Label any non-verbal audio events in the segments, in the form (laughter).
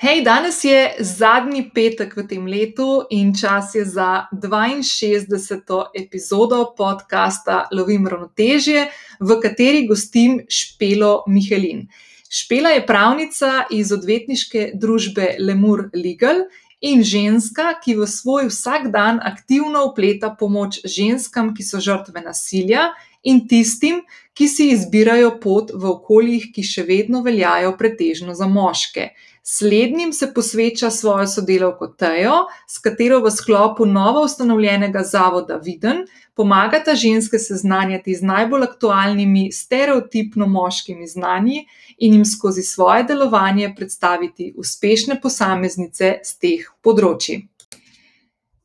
Hej, danes je zadnji petek v tem letu in čas je za 62. epizodo podcasta Lovim ravnotežje, v kateri gostim Špelo Mihelin. Špela je pravnica iz odvetniške družbe Lemur Legal in ženska, ki v svoj vsakdan aktivno upleta pomoč ženskam, ki so žrtve nasilja in tistim, ki si izbirajo pot v okoljih, ki še vedno veljajo pretežno za moške. Slednjim se posveča svojo sodelavko Tejo, s katero v sklopu novo ustanovljenega zavoda Viden pomagata ženske seznanjati z najbolj aktualnimi stereotipno moškimi znanji in jim skozi svoje delovanje predstaviti uspešne posameznice z teh področji.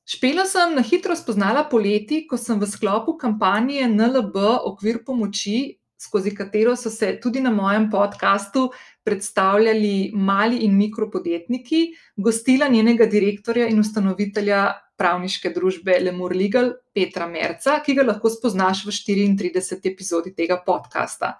Špelo sem na hitro spoznala poleti, ko sem v sklopu kampanje NLB okvir pomoči, skozi katero so se tudi na mojem podkastu predstavljali mali in mikropodjetniki, gostila njenega direktorja in ustanovitelja pravniške družbe Lemur Legal, Petra Merca, ki ga lahko spoznaš v 34. epizodi tega podcasta.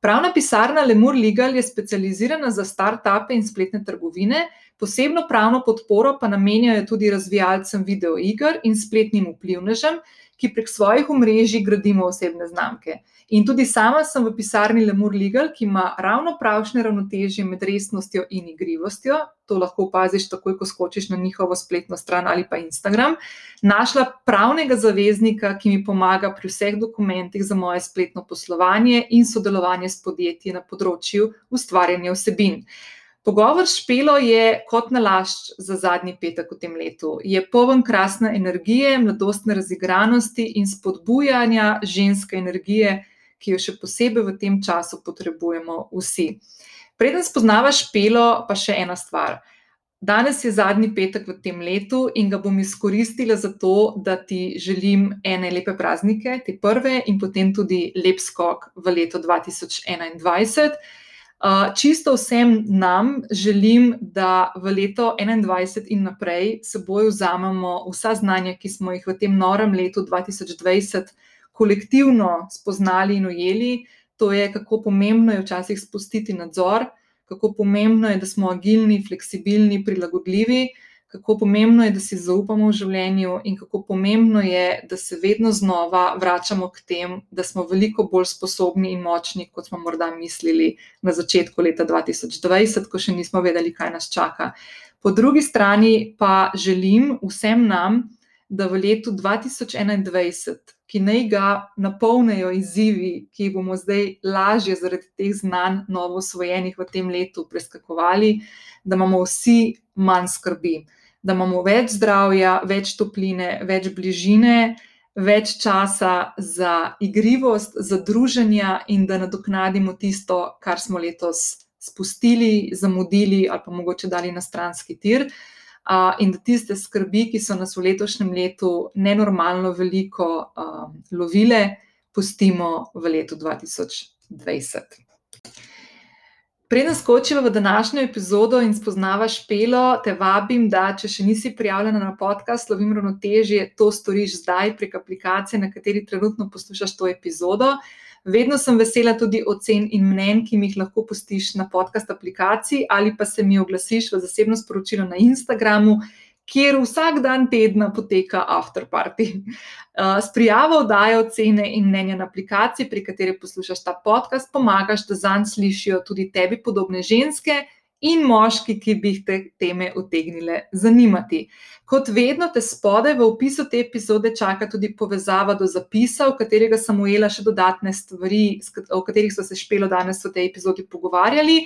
Pravna pisarna Lemur Legal je specializirana za start-upe in spletne trgovine, posebno pravno podporo pa namenjajo tudi razvijalcem videoiger in spletnim vplivnežem, ki prek svojih omrežij gradimo osebne znamke. In tudi sama sem v pisarni Lemur Legal, ki ima ravno pravšne ravnotežje med resnostjo in igrivostjo. To lahko opaziš takoj, ko skočiš na njihovo spletno stran ali pa Instagram. Našla pravnega zaveznika, ki mi pomaga pri vseh dokumentih za moje spletno poslovanje in sodelovanje s podjetji na področju ustvarjanja vsebin. Pogovor s Špelo je kot nalašč za zadnji petek v tem letu. Je poln krasne energije, mladostne razigranosti in spodbujanja ženske energije ki jo še posebej v tem času potrebujemo vsi. Preden spoznavaš pelo, pa še ena stvar. Danes je zadnji petek v tem letu in ga bom izkoristila za to, da ti želim ene lepe praznike, te prve, in potem tudi lep skok v leto 2021. Uh, čisto vsem nam želim, da v leto 2021 in naprej seboj vzamemo vsa znanja, ki smo jih v tem norem letu 2020 kolektivno spoznali in ujeli, to je, kako pomembno je včasih spustiti nadzor, kako pomembno je, da smo agilni, fleksibilni, prilagodljivi, kako pomembno je, da si zaupamo v življenju, in kako pomembno je, da se vedno znova vračamo k temu, da smo veliko bolj sposobni in močni, kot smo morda mislili na začetku leta 2020, ko še nismo vedeli, kaj nas čaka. Po drugi strani pa želim vsem nam, da v letu 2021 ki naj ga napolnijo izzivi, ki jih bomo zdaj lažje zaradi teh znanj, novo osvojenih v tem letu, preskakovali, da imamo vsi manj skrbi, da imamo več zdravja, več topline, več bližine, več časa za igrivost, za druženje in da nadoknadimo tisto, kar smo letos spustili, zamudili ali pa mogoče dali na stranski tir in da tiste skrbi, ki so nas v letošnjem letu nenormalno veliko uh, lovile, pustimo v letu 2020. Preden skočiva v današnjo epizodo in spoznavaš pelo, te vabim, da če še nisi prijavljena na podcast Slovim ravnotežje, to storiš zdaj prek aplikacije, na kateri trenutno poslušaš to epizodo. Vedno sem vesela tudi ocen in mnen, ki mi jih lahko pustiš na podcast aplikaciji ali pa se mi oglasiš v zasebno sporočilo na Instagramu, kjer vsak dan tedna poteka afterparty. Uh, (laughs) s prijavo oddaje ocene in mnenja na aplikaciji, pri kateri poslušaš ta podcast, pomagaš, da zanj slišijo tudi tebi podobne ženske in moški, ki bi jih te teme utegnile zanimati. Kot vedno, te spodaj v opisu te epizode čaka tudi povezava do zapisa, v katerega sem ujela še dodatne stvari, o katerih so se špelo danes v tej epizodi pogovarjali.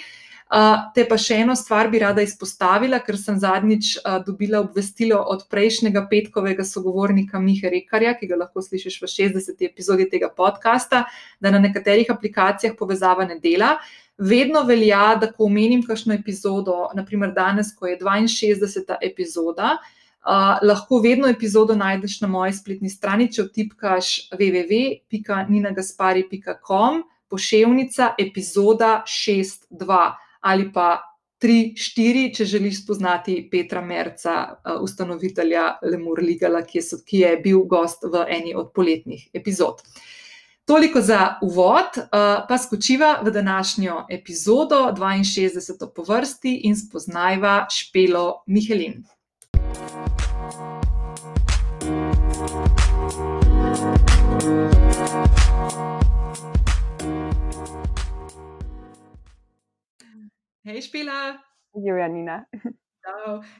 Uh, te pa še eno stvar bi rada izpostavila, ker sem zadnjič uh, dobila obvestilo od prejšnjega petkovega sogovornika Miha Rekarja, ki ga lahko slišiš v 60. epizodi tega podcasta, da na nekaterih aplikacijah povezava ne dela. Vedno velja, da ko omenim kakšno epizodo, naprimer danes, ko je 62. epizoda, uh, lahko vedno epizodo najdeš na moji spletni strani, če vtipkaš www.ninagaspari.com, pošiljka epizoda 6.2 ali pa 3.4, če želiš spoznati Petra Merca, uh, ustanovitelja Lemur Ligala, ki je, ki je bil gost v eni od poletnih epizod. Toliko za uvod, uh, pa skočiva v današnjo epizodo 62. po vrsti in spoznajva Špelo Mihelin. Hej, Špela. Julianina.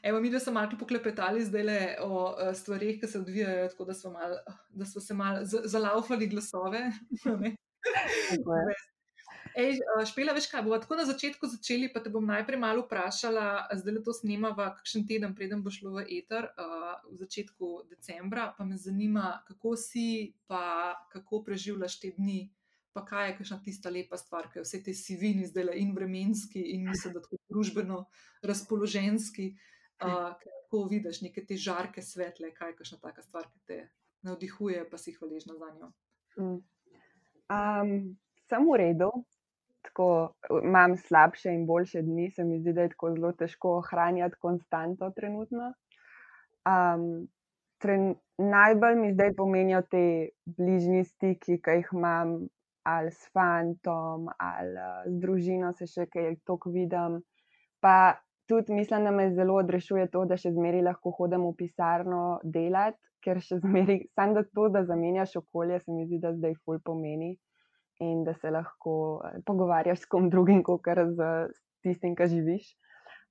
Evo, mi, smo malo poklepetali zdaj le o uh, stvarih, ki se odvijajo, tako da smo, mal, da smo se malo zalaufali glasove. (laughs) Ej, špela, veš kaj, bomo tako na začetku začeli, pa te bom najprej malo vprašala, zdaj le to snemava, kakšen teden, preden bo šlo v eter, uh, v začetku decembra, pa me zanima, kako si, pa kako preživljaš te dni, pa kaj je kakšna tista lepa stvar, ki vse te sivini zdaj le in vremenski in mislim, da tako družbeno razpoloženski, uh, kako vidiš neke te žarke svetle, kaj je kakšna taka stvar, ki te navdihuje, pa si hvaležna za njo. Mm. Um, sem v redu. Tako, imam slabše in boljše dni, se mi zdi, da je tako zelo težko ohranjati konstanto trenutno. Um, tren, najbolj mi zdaj pomenijo te bližnji stiki, ki jih imam ali s fantom, ali uh, z družino, se še kaj tako vidim. Pa tudi mislim, da me zelo odrešuje to, da še zmeraj lahko hodim v pisarno delati, ker še (laughs) zmeraj, samo da to, da zamenjaš okolje, se mi zdi, da zdaj ful pomeni in da se lahko uh, pogovarjaš s kom drugim, kot z tistim, ki živiš.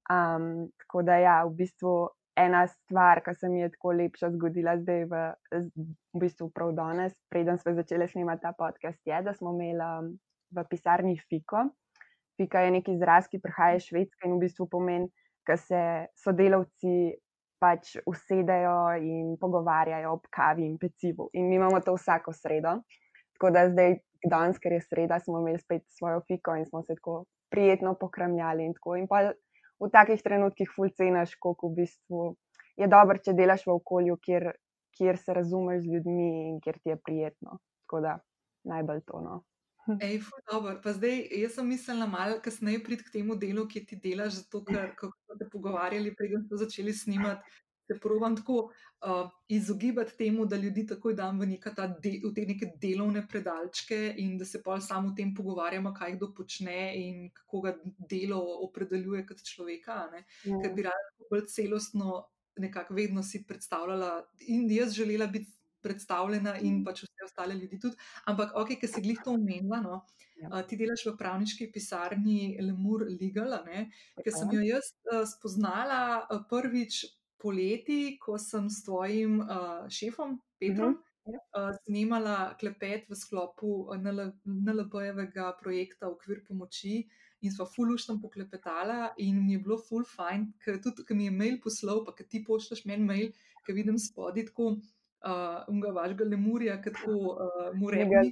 Um, tako da ja, v bistvu ena stvar, ki se mi je tako lepša zgodila zdaj, v, v bistvu prav danes, preden smo začeli snemati ta podcast, je, da smo imeli v pisarni Fiko. Fika je neki izraz, ki prihaja iz Švedske in v bistvu pomeni, da se sodelavci pač usedejo in pogovarjajo ob kavi in pecivu. In mi imamo to vsako sredo. Tako da zdaj, danes, ker je sreda, smo imeli spet svojo Fiko in smo se tako prijetno pokramljali in tako. In v takih trenutkih fulcenaš, koliko v bistvu je dobro, če delaš v okolju, kjer, kjer se razumeš z ljudmi in kjer ti je prijetno. Tako da najbolj to. No. Ej, dobro. Pa zdaj, jaz sem mislila malo kasneje priti k temu delu, ki ti delaš, zato ker smo se pogovarjali, preden smo začeli snimati se probujem tako uh, izogibati temu, da ljudi takoj dam v, de, v te neke delovne predalčke in da se pa samo o tem pogovarjamo, kaj kdo počne in kako ga delo opredeljuje kot človeka. Ja. Ker bi rada bolj celostno nekako vedno si predstavljala in jaz želela biti. Predstavljena in mhm. pač vse ostale ljudi tudi. Ampak, ok, ki si jih to omenila, no, ja. ti delaš v pravniški pisarni Lemur Legal, ki sem jo jaz spoznala prvič poleti, ko sem s tvojim uh, šefom Petrom uh -huh. uh, snimala klepet v sklopu NLP-jevega projekta Okvir pomoči. In smo fulušno poklepetala, in mi je bilo ful fajn, ker tudi, ki mi je mail poslal, pa ti pošljaš meni mail, ki vidim spodaj tako, uh, unga vašega lemurja, ki tako uh, mu rečem.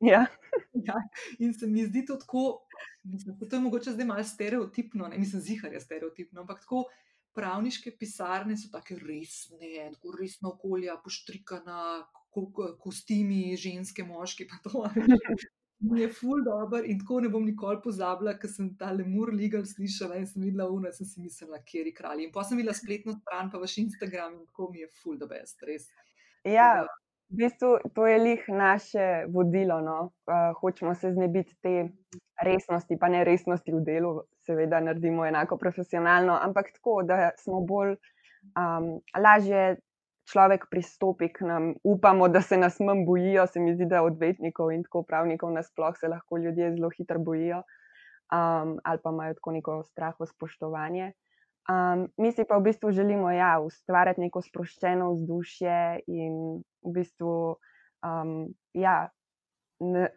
Ja. (laughs) ja. In se mi zdi to tako, mislim, to je mogoče zdaj malo stereotipno, ne mislim, zihar je stereotipno, ampak tako pravniške pisarne so tako resne, tako resna okolja, poštrikana, kostimi, ženske, moški. Mi je ful dobr in tako ne bom nikoli pozabila, ker sem ta lemur legal slišala in sem videla uno, sem si mislila, kjer je kralj. In pa sem videla spletno stran, pa vaš Instagram in tako mi je ful da best, res. Ja, v bistvu to je lih naše vodilo. No? Uh, hočemo se znebiti te resnosti, pa ne resnosti v delu, seveda naredimo enako profesionalno, ampak tako, da smo bolj um, lažje. Človek pristopi k nam, upamo, da se nas manj bojijo, se mi zdi, da odvetnikov in tako pravnikov nasploh se lahko ljudje zelo hitro bojijo um, ali pa imajo tako neko straho spoštovanje. Um, mi si pa v bistvu želimo ja, ustvarjati neko sproščeno vzdušje in v bistvu um, ja,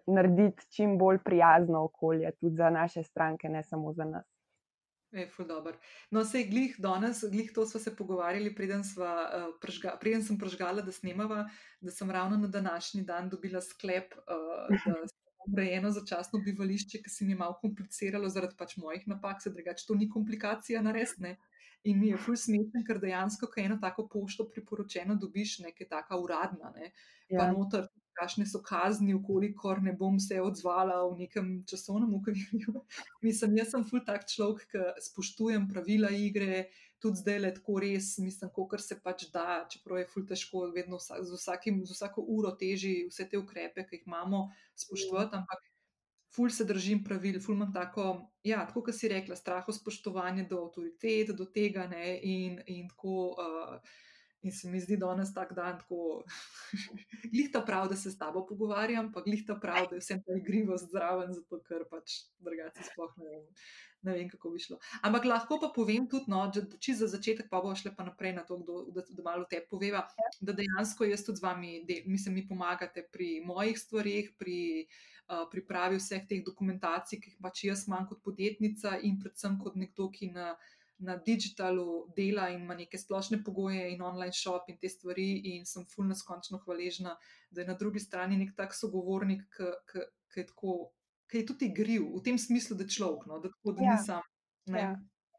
narediti čim bolj prijazno okolje, tudi za naše stranke, ne samo za nas. Je, no, se je glih danes, glih to smo se pogovarjali, preden, sva, uh, pržga, preden sem prežgala, da snemava, da sem ravno na današnji dan dobila sklep, uh, da (laughs) urejeno začasno bivališče, ki se mi je malo kompliciralo zaradi pač mojih napak, se drugače to ni komplikacija naresne. In mi je ful smešen, ker dejansko, ko eno tako pošto priporočeno dobiš, nekaj taka uradna, ne, ja. pa noter kakšne so kazni, ukolikor ne bom se odzvala v nekem časovnem okvirju. (laughs) Mislim, jaz sem ful tak človek, ki spoštujem pravila igre, tudi zdaj le tako res, mislim, kar se pač da, čeprav je ful težko, vedno vsak, z, vsakim, z vsako uro teži vse te ukrepe, ki jih imamo, spoštovati, ampak ful se držim pravil, ful imam tako, ja, tako kot si rekla, straho spoštovanje do avtoritet, do tega ne in, in tako. Uh, In se mi zdi, da danes tak dan tako, (laughs) glih ta prav, da se s tabo pogovarjam, pa glih ta prav, da je vsem ta igrivost zraven, zato ker pač drugače sploh ne vem, ne vem, kako bi šlo. Ampak lahko pa povem tudi, no, da če za začetek pa bo šle pa naprej na to, kdo, da, da malo te poveva, da dejansko jaz tudi z vami, del, mislim, mi pomagate pri mojih stvarih, pri uh, pripravi vseh teh dokumentacij, ki jih pač jaz imam kot podjetnica in predvsem kot nekdo, ki na na digitalu dela in ima neke splošne pogoje in online shop in te stvari, in sem fulno neskončno hvaležna, da je na drugi strani nek tak sogovornik, ki je, je tudi igriv v tem smislu, da je človek, no, da, tako, da ja. nisem. Ja.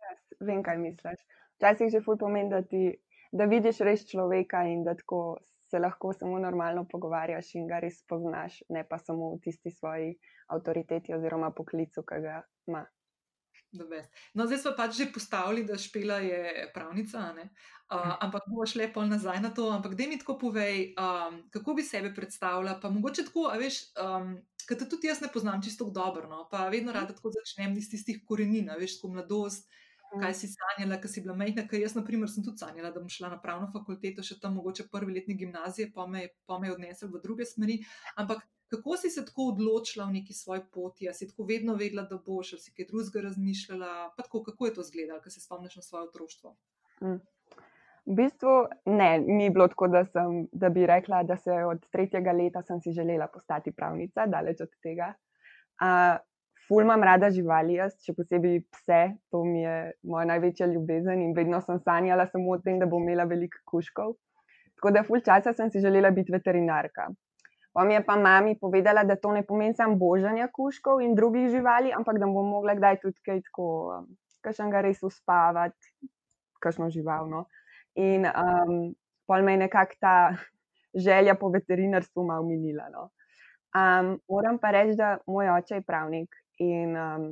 Ja, vem, kaj misliš. Včasih že ful pomeni, da, ti, da vidiš res človeka in da tako se lahko samo normalno pogovarjaš in ga res poznaš, ne pa samo v tisti svoji avtoriteti oziroma poklicu, ki ga ima. No, zdaj smo pač že postavili, da špela je pravnica, uh, ampak boš šle pol nazaj na to. Ampak da mi tako povej, um, kako bi sebe predstavljala. Pa mogoče tako, a veš, um, ker te tudi jaz ne poznam čisto dobro, no? pa vedno rada tako začnem iz tistih korenin, veš, kot mladost. Kaj si sanjala, kaj si bila majhna? Ker jaz, na primer, sem tudi sanjala, da bom šla na pravno fakulteto, še tam mogoče prvi letnik gimnazije, pa me, pa me odnesel v druge smeri. Ampak Kako si se tako odločila v neki svoji poti? Si tako vedno vedela, da boš, ali si kaj drugega razmišljala? Tako, kako je to izgledalo, ko se spomniš na svoje otroštvo? Mm. V bistvu ne, ni bilo tako, da, sem, da bi rekla, da se od tretjega leta sem si želela postati pravnica, daleč od tega. Uh, ful imam rada živali, jaz, še posebej pse, to mi je moja največja ljubezen in vedno sem sanjala samo o tem, da bom imela veliko kuškov. Tako da ful časa sem si želela biti veterinarka. Pa mi je pa mami povedala, da to ne pomeni samo božanja kuškov in drugih živali, ampak da bom mogla kdaj tudi kaj tako, um, kakšen ga res uspavati, kakšno živalno. In um, pol me je nekako ta (laughs) želja po veterinarstvu malo minila. No. Um, moram pa reči, da moj oče je pravnik in um,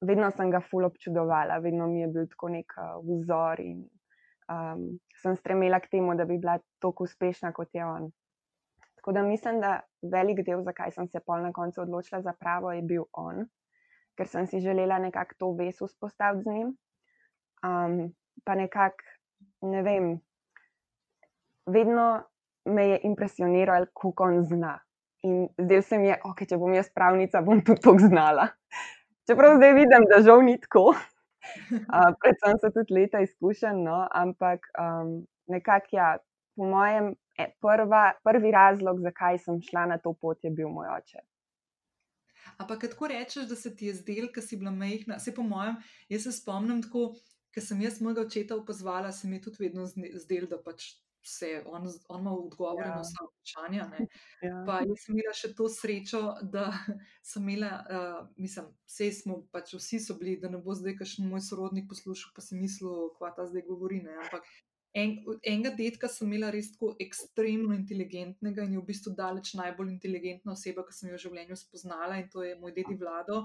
vedno sem ga ful občudovala, vedno mi je bil tako nek uh, vzor in um, sem stremela k temu, da bi bila tako uspešna kot je on. Tako da mislim, da velik del, zakaj sem se pol na koncu odločila za pravo, je bil on, ker sem si želela nekako to ves vzpostaviti z njim. Um, pa nekako, ne vem, vedno me je impresioniral, kako on zna. In zdaj se mi je, ok, če bom jaz pravnica, bom tudi to znala. Čeprav zdaj vidim, da žal ni tako. (laughs) Uh, predvsem so tudi leta izkušen, no? ampak um, nekako, ja, po mojem, E, prva, prvi razlog, zakaj sem šla na to pot, je bil moj oče. Ampak, kako rečeš, da se ti je zdel, ki si bila majhna? Se po mojem, jaz se spomnim tako, ker sem jaz mojega očeta opozvala, se mi je tudi vedno zdel, da pač vse, on, on ima odgovore ja. na vsa vprašanja. Ja. Pa jaz sem imela še to srečo, da (laughs) sem imela, uh, mislim, vse smo, pač vsi so bili, da ne bo zdaj kakšen moj sorodnik poslušal, pa si mislil, kva ta zdaj govori. Ne? Ampak en, enega detka sem imela res tako ekstremno inteligentnega in je v bistvu daleč najbolj inteligentna oseba, ki sem jo v življenju spoznala in to je moj dedi Vlado,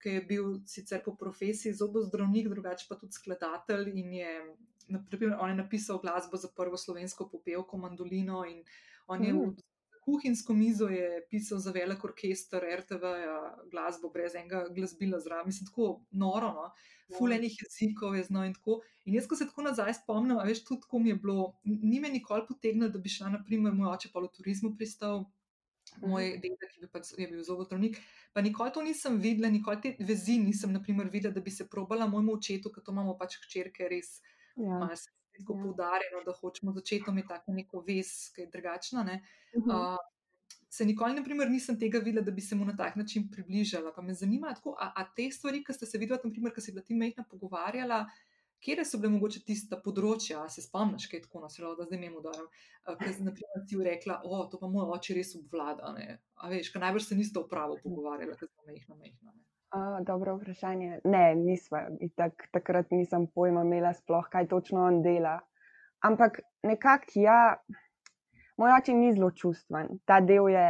ki je bil sicer po profesiji zobozdravnik, drugače pa tudi skladatelj in je, naprimer, on je napisal glasbo za prvo slovensko popevko Mandolino in on je mm. Kuhinjsko mizo je pisal za velik orkester RTV, ja, glasbo brez enega glasbila zraven, mislim, tako noro. No? fulejnih jezikov je znal in tako. In jaz, ko se tako nazaj spomnim, a veš, tudi ko mi je bilo, ni me nikoli potegnilo, da bi šla, naprimer, moj oče pa v turizmu pristal. Moj mhm. dedek je, pač, je bil zobotronik, pa nikoli to nisem videla, nikoli te vezi nisem naprimer, videla, da bi se probala mojemu očetu, ker to imamo pač hčerke, res ja. Malo ja. poudarjeno, da hočemo z očetom imeti tako neko vez, ki je drugačna. Uh -huh. uh, se nikoli, na primer, nisem tega videla, da bi se mu na tak način približala. Pa me zanima, tako, a, a te stvari, ki ste se videli, naprimer, ki si bila ti mehna pogovarjala. Kje so bile mogoče tiste področja, se spomniš, kaj je tako nasilno, da zdaj ne udarim? Ker si ti rekla, o, to pa moj oče res obvlada. Ne? A veš, kaj najbrž se niste v pravu pogovarjali, ker smo mehna, mehna. Uh, dobro vprašanje. Ne, nisva. Tak, takrat nisem pojma imela sploh, kaj točno on dela. Ampak nekako ja, moj oče ni zelo čustven. Ta del je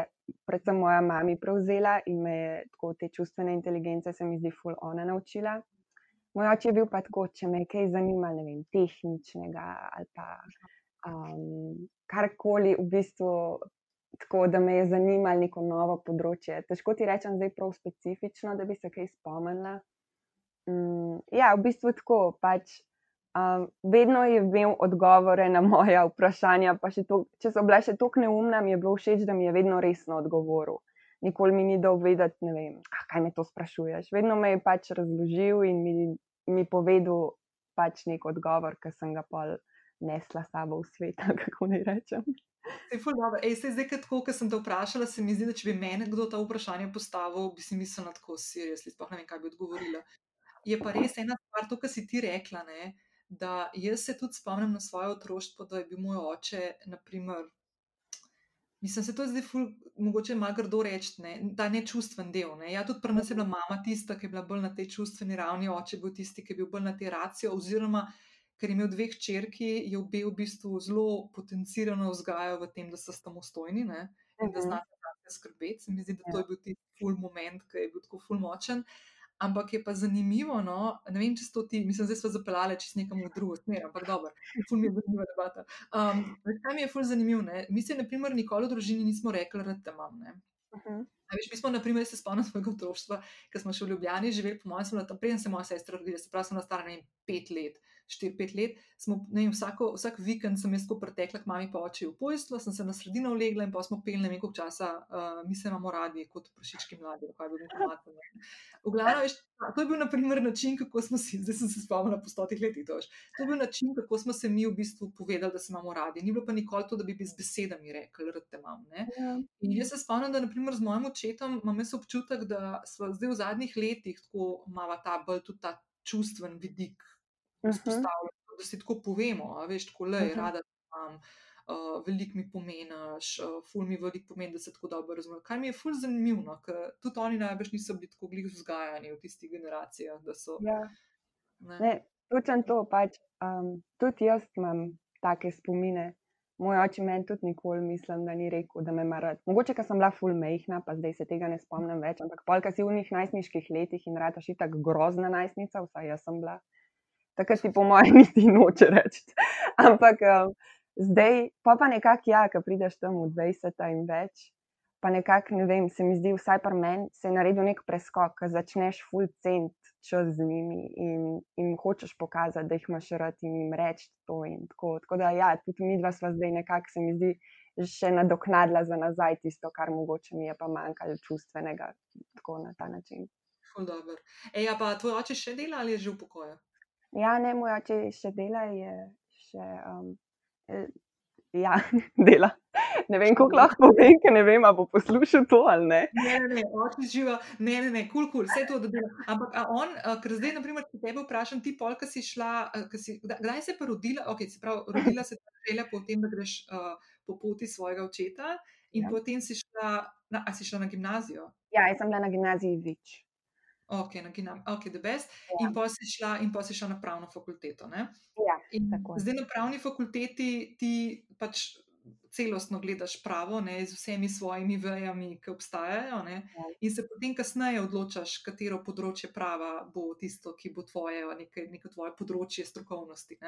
predvsem moja mama prevzela in me je tako te čustvene inteligence, se mi zdi, ful ona naučila. Moj oče je bil pa tako, če me je kaj zanimalo, ne vem, tehničnega ali pa um, karkoli, v bistvu tako, da me je zanimalo neko novo področje. Težko ti rečem zdaj prav specifično, da bi se kaj spomnila. Um, ja, v bistvu tako pač. Um, vedno je imel odgovore na moje (laughs) vprašanja, pa to, če so bile še tako neumne, mi je bilo všeč, da mi je vedno resno odgovoril. Nikoli mi ni dal vedeti, ne vem, ah, kaj me to sprašuješ. Vedno me je pač razložil in mi, mi povedal pač nek odgovor, ki sem ga pol nesla sabo v svet, (laughs) kako naj rečem. Ej, se zdaj, tako, ko sem te vprašala, se mi zdi, da če bi meni kdo ta vprašanje postavil, bi si mislila tako, seriously, sploh ne vem, kaj bi odgovorila. Je pa res ena stvar, to, kar si ti rekla, ne, da jaz se tudi spomnim na svoje otroštvo, da je bil moj oče, naprimer, mislim, se to zdaj ful, mogoče malo grdo reči, ne, ta nečustven del. Ne. Ja, tudi pri nas je bila mama tista, ki je bila bolj na tej čustveni ravni, oče je bil tisti, ki je bil bolj na tej racijo, oziroma ker je imel dveh črki, je obe v bistvu zelo potencirano vzgajal v tem, da so samostojni ne, in da mhm. znajo skrbeti. Se mi zdi, da to je bil tisti ful moment, ki je bil tako ful močen. Ampak je pa zanimivo, no? ne vem, če so ti, mislim, da smo zapeljali čez nekam v drugo smer, ampak dobro, ful mi je zanimiva debata. Um, kaj mi je ful zanimivo? Ne? Mi se, na primer, nikoli v družini nismo rekli, da te imam. Uh -huh. Veš, mi smo, na primer, se spomnili svojega otroštva, ko smo še v Ljubljani živeli, po mojem, smo tam, preden se moja sestra rodila, se pravi, sem na stara, ne vem, pet let. 4-5 let, smo, vem, vsako, vsak vikend sem jaz pretekla k mami pa oči v pojstvo, sem se na sredino ulegla in pa smo pelili nekaj časa, uh, mi se imamo radi kot prašički mladi, kaj bi bilo lahko. V glavnem, veš, to je bil naprimer način, kako smo si, zdaj sem se spomnila po stotih letih, to, to je bil način, kako smo se mi v bistvu povedali, da se imamo radi. Ni bilo pa nikoli to, da bi z besedami rekli, da te imam. Ja. In jaz se spomnim, da naprimer z mojim očetom imam jaz občutek, da smo zdaj v zadnjih letih tako malo ta bolj tudi ta čustven vidik izpostavljamo, uh -huh. da si tako povemo, veš, tako le, uh -huh. rada imam, uh, veliko mi pomeniš, uh, ful mi veliko pomeni, da se tako dobro razumemo. Kar mi je ful zanimivo, no, ker tudi oni najbrž niso bili tako glih vzgajani v tistih generacijah. So, ja. ne. Ne, točno to, pač um, tudi jaz imam take spomine. Moj oče meni tudi nikoli, mislim, da ni rekel, da me mara. Mogoče, ker sem bila full mehna, pa zdaj se tega ne spomnim več, ampak polka si v njih najstniških letih in rata še tako grozna najstnica, vsaj jaz sem bila takrat ti po mojem (laughs) niti noče reči. Ampak um, zdaj, pa pa nekako, ja, ki prideš tam v 20 in več, pa nekako, ne vem, se mi zdi, vsaj pri meni se je naredil nek preskok, ki začneš full cent čas z njimi in, in hočeš pokazati, da jih imaš rad in jim reči to. Tako. tako da, ja, tudi mi dva sva zdaj nekako, se mi zdi, še nadoknadila za nazaj tisto, kar mogoče mi je pa manjkalo čustvenega, tako na ta način. Ej, pa tvoj oče še dela ali je že v pokoju? Ja, ne, moj oče še dela, je še. Um, ja, (laughs) dela. Ne vem, kako lahko povem, ker ne vem, ali bo poslušal to ali ne. Ne, ne, oče živa, ne, ne, ne, kul, kul, vse to dela. Ampak on, ker zdaj, na primer, če tebe vprašam, ti polka si šla, si, kdaj se je pa rodila, ok, se pravi, rodila se je želja po tem, da greš uh, po poti svojega očeta in ja. potem si šla, na, a si šla na gimnazijo? Ja, jaz sem bila na gimnaziji Vič ok, na gimnaziju, ok, the best. Ja. In pa si šla, in pa si šla na pravno fakulteto. Ja, zdaj na pravni fakulteti ti pač celostno gledaš pravo, ne, z vsemi svojimi vejami, ki obstajajo. Ja. In se potem kasneje odločaš, katero področje prava bo tisto, ki bo tvoje, nekaj, neko tvoje področje strokovnosti.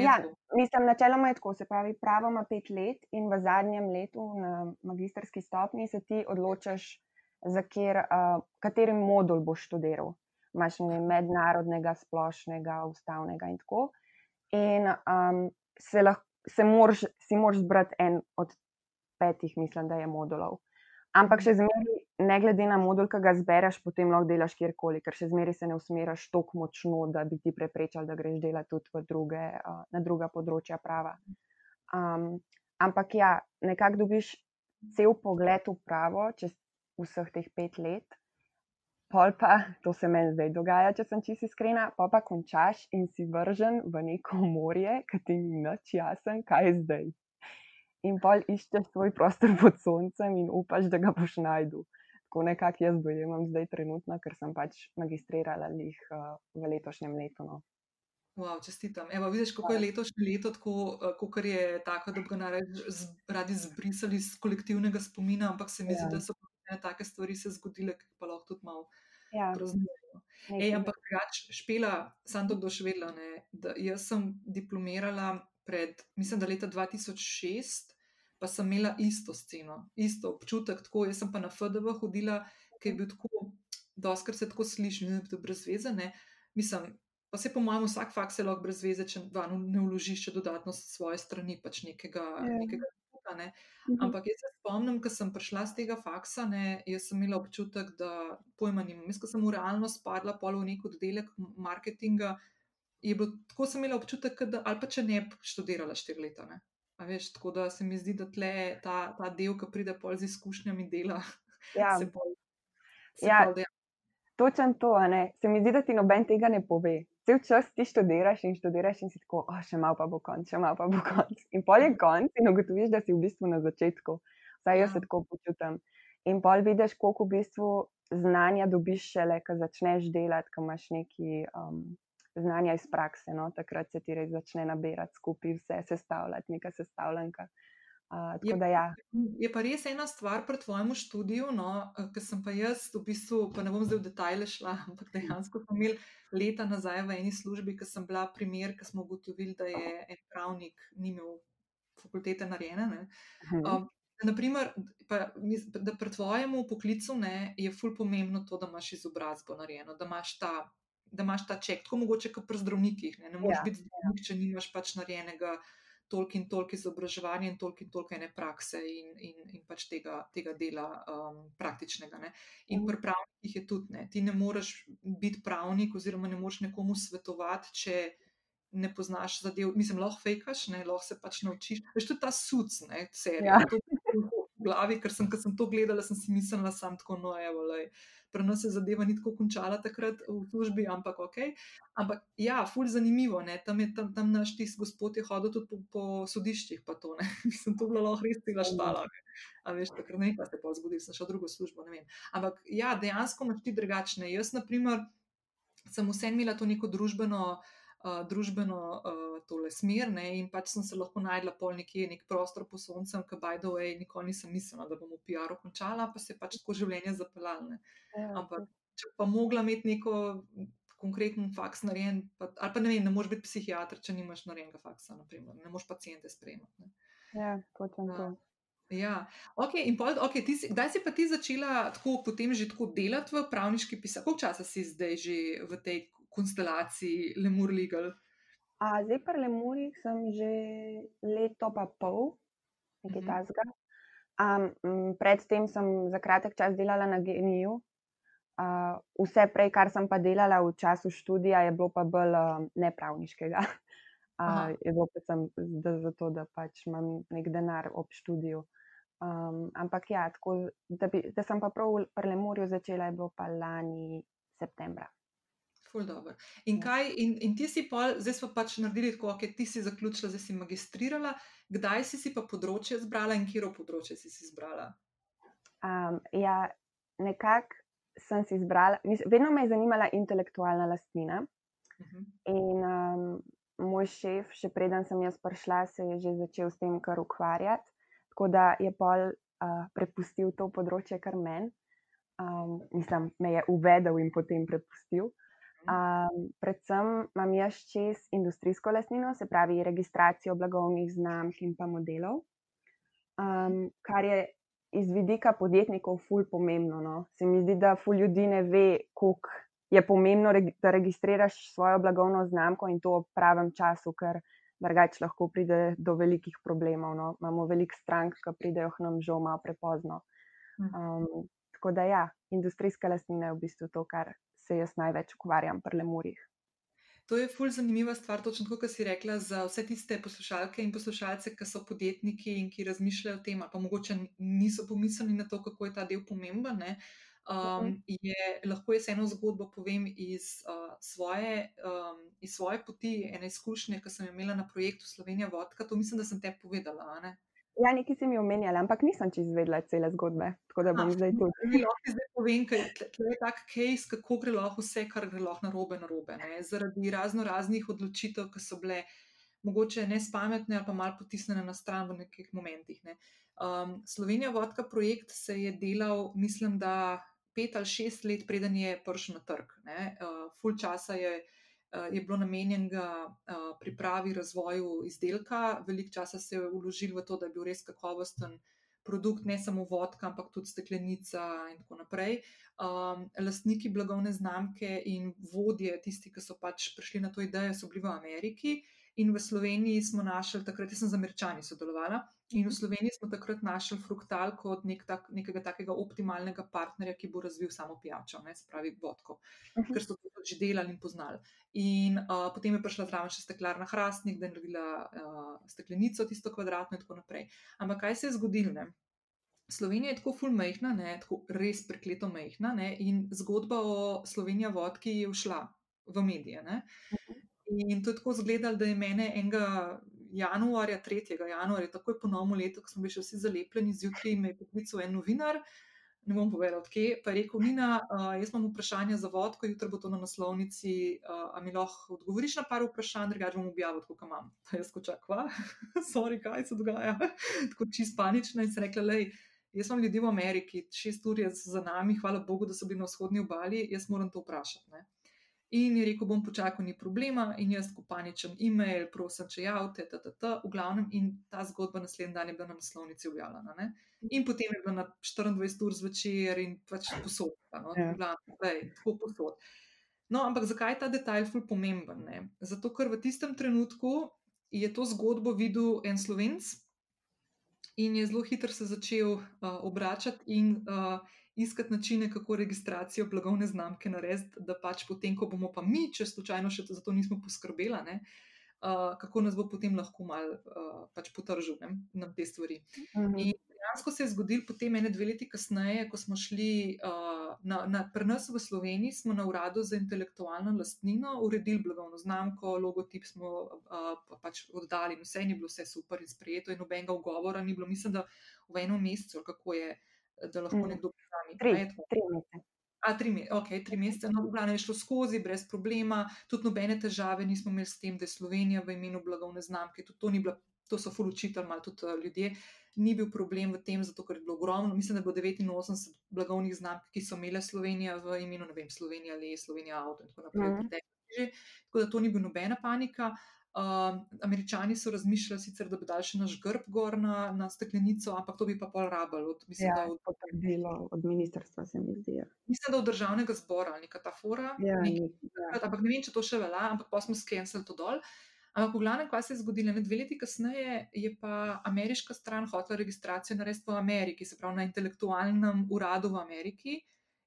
Ja, mislim, načeloma je tako. Se pravi, pravo ima pet let, in v zadnjem letu na magistrski stopni se ti odločaš za kjer, uh, kateri modul boš študiral. Imáš ne mednarodnega, splošnega, ustavnega in tako. In um, se lahko, se moraš, si moraš zbrati en od petih, mislim, da je modulov. Ampak še zmeraj, ne glede na modul, ki ga zbereš, potem lahko delaš kjerkoli, ker še zmeraj se ne usmeriš tako močno, da bi ti preprečal, da greš delati tudi druge, uh, na druga področja prava. Um, ampak ja, nekako dobiš cel pogled v pravo, če vseh teh pet let. Pol pa, (laughs) to se meni zdaj dogaja, če sem čisto iskrena, pa pa končaš in si vržen v neko morje, ki ti ni nič jasen, kaj je zdaj. In pol iščeš svoj prostor pod soncem in upaš, da ga boš najdel. Tako nekako jaz dojemam zdaj trenutno, ker sem pač magistrirala jih uh, v letošnjem letu. No. Wow, čestitam. Evo, vidiš, kako je letošnje leto, kako je tako, da bi ga radi zbrisali iz kolektivnega spomina, ampak se mi zdi, ja. da so ne take stvari se zgodile, ki pa lahko tudi malo ja. praznujemo. Ej, ampak drugač, špela, sem to doživela. Jaz sem diplomirala pred, mislim, da leta 2006, pa sem imela isto sceno, isto občutek, tako jaz sem pa na FDV hodila, ki je bil tako, doskrat se tako sliši, da je brez veze. Mislim, Pa se po mojem, vsak faks je lahko brez veze, če ne vložiš še dodatno svoje strani, pač nekega. Yeah. Ja. Nekega Ne? Mhm. Ampak jaz se spomnim, ko sem prišla z tega faksa, ne, jaz sem imela občutek, da pojma nimam. Jaz, ko sem v realnost padla, pol v nek oddelek marketinga, je bilo tako, sem imela občutek, da ali pa če ne bi študirala štiri leta. Veš, tako da se mi zdi, da tle ta, ta del, ki pride pol z izkušnjami dela. (laughs) Ja, se se ja. Točno to, se mi zdi, da ti noben tega ne pove cel čas ti študiraš in študiraš, in si tako, oh, še malo pa bo konc, še malo pa bo konc. In pol je konc, in ugotoviš, da si v bistvu na začetku. Zdaj jaz se ja. tako počutim. In pol vidiš, koliko v bistvu znanja dobiš šele, ko začneš delati, ko imaš neki um, znanja iz prakse. No? Takrat se ti res začne nabirati skupaj, vse sestavljati, neka sestavljanka. Uh, je, da, ja. je pa res ena stvar pri tvojem študiju, no, ker sem pa jaz, v bistvu, pa ne bom zdaj v detajle šla, (laughs) ampak dejansko sem imel leta nazaj v eni službi, ker sem bila primer, ker smo ugotovili, da je en pravnik ni imel fakultete narejene. Um, naprimer, pa, da pri tvojem poklicu ne, je ful pomembno to, da imaš izobrazbo narejeno, da imaš ta. Da imaš ta ček, tako mogoče kot pri zdravnikih. Ne, ne moreš ja, biti zdravnik, če nimaš pač narejenega uh, toliko in toliko izobraževanja in toliko in toliko ene prakse in, in, in pač tega, tega dela um, praktičnega. Ne. In pri pravnikih je tudi ne. Ti ne moreš biti pravnik, oziroma ne moreš nekomu svetovati, če ne poznaš zadev. Mislim, lahko fejkaš, ne, lahko se pač naučiš. Veš, tudi ta suc, ne, serija. Ja. V glavi, ker sem, sem to gledala, sem si mislila, sem tako nojevo pri nas se zadeva ni tako končala takrat v službi, ampak ok. Ampak ja, ful zanimivo, ne? tam je tam, tam naš tisk gospod je hodil tudi po, po sodiščih, pa to ne. (laughs) Mislim, to bilo lahko res tega štala. A veš, takrat ne, pa se pa zgodil, sem šel drugo službo, ne vem. Ampak ja, dejansko imaš ti drugačne. Jaz, na primer, sem vse imela to neko družbeno uh, družbeno uh, tole smer. Ne, in pač sem se lahko najdla pol nekje, nek prostor po soncu, ki by the way, nikoli nisem mislila, da bom v PR-u končala, pa se je pač tako življenje zapeljalo. Ja, Ampak če pa mogla imeti neko. Konkreten faks narejen, pa, ali pa ne vem, ne moreš biti psihiater, če nimaš narejenega faksa, naprimer. ne moreš pacijente sprejemati. Ja, potem to. Ja, ok. In pol, okay si, kdaj si pa ti začela tako, potem že tako delati v pravniški pisarni? Koliko časa si zdaj že v tej konstelaciji Lemur Legal? A, zdaj, pri Lemurih sem že leto pa pol, nekaj mm -hmm. tasga. Um, predtem sem za kratek čas delala na geniju. Uh, vse prej, kar sem pa delala v času študija, je bilo pa bolj uh, nepravniškega. Uh, je bilo predvsem zato, da pač imam nek denar ob študiju. Um, ampak ja, tako, da, bi, da sem pa prav pri Lemurju začela, je bilo pa lani septembra. In, ja. kaj, in, in ti si pa, zdaj smo pač naredili tako, da ti si zaključila, zdaj si magistrirala. Kdaj si, si pa področje izbrala in kje področje si, si izbrala? Um, ja, nekako sem si izbrala, vedno me je zanimala intelektualna lastnina. Uh mhm. -huh. In um, moj šef, še preden sem jaz prišla, se je že začel s tem kar ukvarjati. Tako da je pol uh, prepustil to področje kar meni. Um, mislim, me je uvedel in potem prepustil. Um, predvsem imam jaz čez industrijsko lastnino, se pravi registracijo blagovnih znamk in pa modelov, um, kar je iz vidika podjetnikov ful pomembno. No. Se mi zdi, da ful ljudi ne ve, koliko je pomembno, da registriraš svojo blagovno znamko in to v pravem času, ker drugače lahko pride do velikih problemov. No. Imamo veliko strank, ki pridejo k nam žal malo prepozno. Um, tako da ja, industrijska lastnina je v bistvu to, kar se jaz največ ukvarjam pri lemurjih. To je fulj zanimiva stvar, točno kot si rekla, za vse tiste poslušalke in poslušalce, ki so podjetniki in ki razmišljajo o tem, pa mogoče niso pomislili na to, kako je ta del pomemben. Um, je, lahko jaz eno zgodbo povem iz, uh, svoje, um, iz svoje poti, ene izkušnje, ki sem imela na projektu Slovenija Vodka. To mislim, da sem te povedala. Ja, nekaj si mi omenjala, ampak nisem čez izvedela cele zgodbe, tako da bom Aha, zdaj tudi. Mi lahko zdaj povem, ker je tak case, kako gre lahko vse, kar gre lahko narobe, narobe. Ne? Zaradi razno raznih odločitev, ki so bile mogoče nespametne ali pa malo potisnjene na stran v nekih momentih. Ne? Um, Slovenija vodka projekt se je delal, mislim, da pet ali šest let, preden je prišel na trg. Uh, full časa je, je bilo namenjenega uh, pripravi, razvoju izdelka, veliko časa se je vložil v to, da je bil res kakovosten produkt, ne samo vodka, ampak tudi steklenica in tako naprej. Um, lastniki blagovne znamke in vodje, tisti, ki so pač prišli na to idejo, so bili v Ameriki. In v Sloveniji smo našli, takrat sem z američani sodelovala, in v Sloveniji smo takrat našli fruktal kot nek tak, nekega takega optimalnega partnerja, ki bo razvil samo pijačo, ne, se pravi vodko, uh -huh. ker so to že delali in poznali. In uh, potem je prišla zraven še steklarna Hrastnik, da je naredila uh, steklenico, tisto kvadratno in tako naprej. Ampak kaj se je zgodilo? Slovenija je tako fulmejhna, tako res prekleto mehna, ne, in zgodba o Sloveniji vodki je všla v medije. Ne. In to je tako izgledalo, da je mene enega januarja, 3. januarja, takoj po novem letu, ko smo bili še vsi zalepljeni, zjutraj me je poklical en novinar, ne bom povedal, odkje, pa je rekel: Nina, uh, jaz imam vprašanje za vodko, jutri bo to na naslovnici, uh, a mi lahko odgovoriš na par vprašanj, drugače bom objavil, kako imam. (laughs) Pa jaz skočak, kva, (laughs) sorry, kaj se dogaja, (laughs) tako čist panična in se rekla, lej. Jaz sem ljudi v Ameriki, šest ur je za nami, hvala Bogu, da so bili na vzhodni obali, jaz moram to vprašati. Ne? In je rekel, bom počakal, ni problema, in jaz ko paničem e-mail, prosim, če javite, t, v glavnem, in ta zgodba naslednji dan je bila na naslovnici objavljena. Ne? In potem je bila na 24 ur zvečer in pač posod, no? ja. glavnem, lej, tako posod. No, ampak zakaj je ta detajl ful pomemben? Ne? Zato, ker v tistem trenutku je to zgodbo videl en slovenc in je zelo hitro se začel uh, obračati in uh, iskati načine, kako registracijo blagovne znamke narediti, da pač potem, ko bomo pa mi, če slučajno še za to nismo poskrbeli, ne, uh, kako nas bo potem lahko mal uh, pač potržil ne, na te stvari. Mhm. In dejansko se je zgodil potem ene dve leti kasneje, ko smo šli uh, na, na, pri nas v Sloveniji, smo na uradu za intelektualno lastnino uredili blagovno znamko, logotip smo uh, pa pač oddali in vse je bilo vse super in sprejeto in nobenega ugovora ni bilo, mislim, da v enem mesecu, kako je da lahko mm. nekdo prihajami. Tri, tri mesece. A, tri, okay, tri mesece, no, v glavnem je šlo skozi, brez problema, tudi nobene težave nismo imeli s tem, da je Slovenija v imenu blagovne znamke, tudi to ni bilo, to so fulučitelj, malo tudi uh, ljudje, ni bil problem v tem, zato ker je bilo ogromno, mislim, da je bilo 89 blagovnih znamk, ki so imele Slovenija v imenu, ne vem, Slovenija ali Slovenija avto in tako naprej. Mm. Tako da to ni bila nobena panika. Uh, Američani so razmišljali, sicer, da bi dali še naš grb gor na, na steklenico, ampak to bi pa pol rabljali. Od, mislim, ja, od, potrdilo, od ministrstva se mi zdi. Ja. Mislim, da od državnega zbora ali neka ta fora. Ja, nek, ja. Ampak ne vem, če to še velja, ampak pa smo skenirali to dol. Ampak, v glavnem, kaj se je zgodilo? Ne dve leti kasneje je pa ameriška stran hotela registracijo narediti v Ameriki, se pravi na intelektualnem uradu v Ameriki.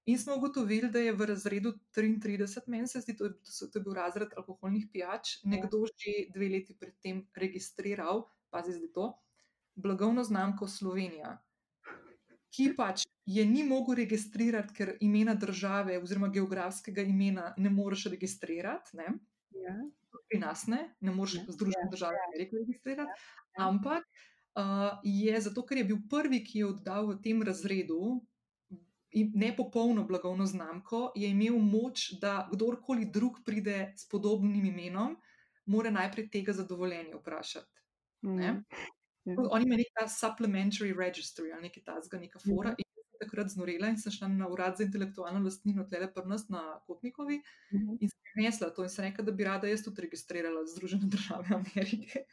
In smo ugotovili, da je v razredu 33, meni se zdi, da je to bil razred alkoholnih pijač, nekdo že dve leti predtem registriral, pazi zdaj to, blagovno znamko Slovenija, ki pač je ni mogel registrirati, ker imena države oziroma geografskega imena ne moreš registrirati. Ne? Ja. Pri nas ne, ne moreš ja. Združene ja. države ja. registrirati, ja. ampak uh, je zato, ker je bil prvi, ki je oddal v tem razredu nepopolno blagovno znamko, je imel moč, da kdorkoli drug pride s podobnim imenom, mora najprej tega zadovoljenja vprašati. Mm. Ja. Oni imajo neka supplementary registry ali nekaj tasga, neka fora. Mm. In takrat znorela in sem šla na urad za intelektualno lastnino, tle pa nas na Kotnikovi mm. in sem prinesla to in sem rekla, da bi rada jaz tudi registrirala Združene države Amerike.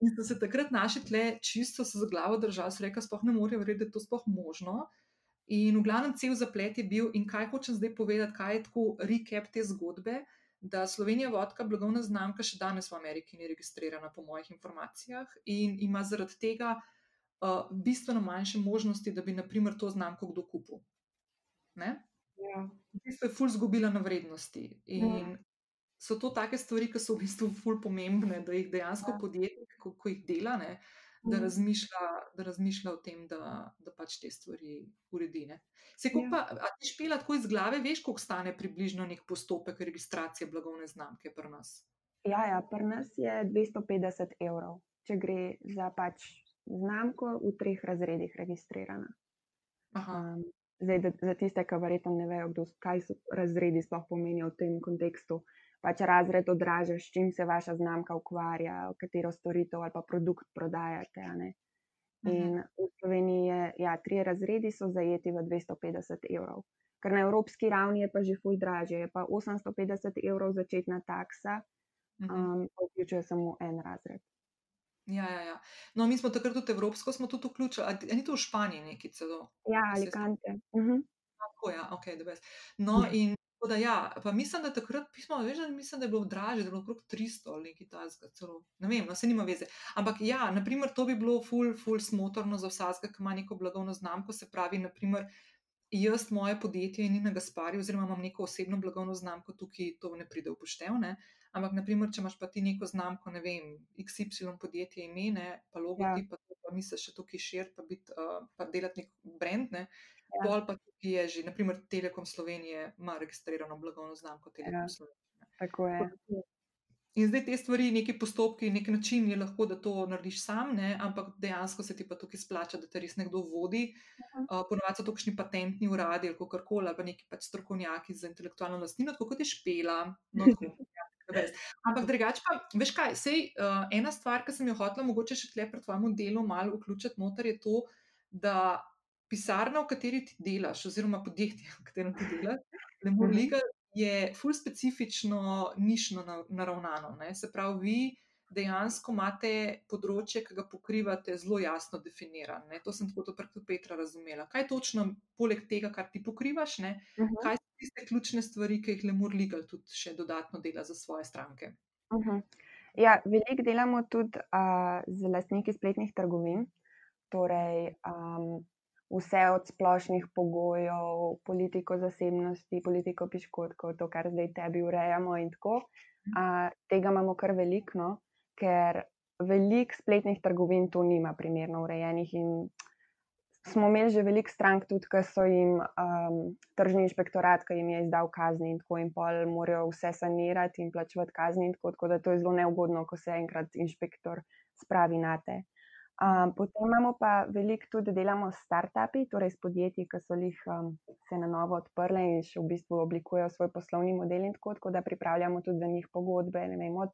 in so se takrat naši tle čisto se za glavo držali, so rekla, spoh ne morejo verjeti, da je to spoh možno. In v glavnem cel zaplet je bil, in kaj hočem zdaj povedati, kaj je tako recap te zgodbe, da Slovenija vodka, blagovna znamka, še danes v Ameriki ni registrirana, po mojih informacijah, in ima zaradi tega uh, bistveno manjše možnosti, da bi naprimer to znamko kdo kupil. Ja. V bistvu je ful zgubila na vrednosti. In ja. so to take stvari, ki so v bistvu ful pomembne, da jih dejansko ja. podjetje, ko, ko jih dela. Ne, da mhm. razmišlja, da razmišlja o tem, da, da pač te stvari uredi. Ne. Se ja. pa, a ti špela tako iz glave, veš, koliko stane približno nek postopek registracije blagovne znamke pri nas? Ja, ja pri nas je 250 evrov, če gre za pač znamko v treh razredih registrirana. Aha. Um, zdaj, da, za tiste, ki verjetno ne vejo, kdo, kaj so razredi sploh pomenijo v tem kontekstu. Pač razred odraža, s čim se vaša znamka ukvarja, katero storitev ali pa produkt prodajate. ne. In v Sloveniji je, ja, tri razredi so zajeti v 250 evrov. Ker na evropski ravni je pa že ful dražje, je pa 850 evrov začetna taksa, Mhm. um, vključuje samo en razred. Ja, ja, ja. No, mi smo takrat tudi evropsko, smo tudi vključili, a, a ni to v Španiji neki celo? Ja, Se- Alicante. Mhm. Tako, ja, ok, da bes. No, in tako da ja, pa mislim, da takrat pismo, veš, da mislim, da je bilo dražje, da je bilo okrog 300 ali nekaj takega celo. Ne vem, no, se nima veze. Ampak ja, naprimer, to bi bilo ful, ful smotorno za vsakega, ki ima neko blagovno znamko, se pravi, naprimer, jaz, moje podjetje in Nina Gaspari, oziroma imam neko osebno blagovno znamko, tukaj to ne pride v poštev, ne. Ampak, naprimer, če imaš pa ti neko znamko, ne vem, XY podjetje ime, ne, pa logotip, pa, to, pa misliš še tukaj širiti, pa, biti, uh, pa delati nek brand, ne. Ja. Pol pa tukaj je že, naprimer, Telekom Slovenije ima registrirano blagovno znamko Telekom Ja. Slovenije. Tako je. In zdaj te stvari, neki postopki, nek način je lahko, da to narediš sam, ne? ampak dejansko se ti pa tukaj splača, da te res nekdo vodi. Mhm. Uh, Ponovadi so to kakšni patentni uradi ali kako koli, ali pa neki pač strokovnjaki za intelektualno lastnino, tako kot je špela. No, tako. Ampak drugače pa, veš kaj, sej, uh, ena stvar, ki sem jo hotela mogoče še tle pred tvojim delom malo vključiti noter, je to, da pisarna, v kateri ti delaš, oziroma podjetje, v katerem ti delaš, Lemur Mhm. Legal, je ful specifično nišno na- naravnano. Ne? Se pravi, vi dejansko imate področje, ki ga pokrivate, zelo jasno definirano. ne. To sem tako tudi prek Petra razumela. Kaj točno, poleg tega, kar ti pokrivaš, ne, Mhm. kaj so tiste ključne stvari, ki jih Lemur Legal tudi še dodatno dela za svoje stranke? Mhm. Ja, veliko delamo tudi uh, z lastniki spletnih trgovin, torej um, vse od splošnih pogojev, politiko zasebnosti, politiko piškotkov, to, kar zdaj tebi urejamo in tako. Uh, tega imamo kar veliko, no, ker veliko spletnih trgovin to nima primerno urejenih in smo imeli že veliko strank tudi, ki so jim um, tržni inšpektorat, ki jim je izdal kazni in tako in pol morajo vse sanirati in plačevati kazni in tako, tako da to je zelo neugodno, ko se enkrat inšpektor spravi na te. Um, potem imamo pa veliko tudi, delamo s startupi, torej s podjetji, ki so jih um, se na novo odprle in še v bistvu oblikujejo svoj poslovni model in tako, tako da pripravljamo tudi za njih pogodbe, ne vem, od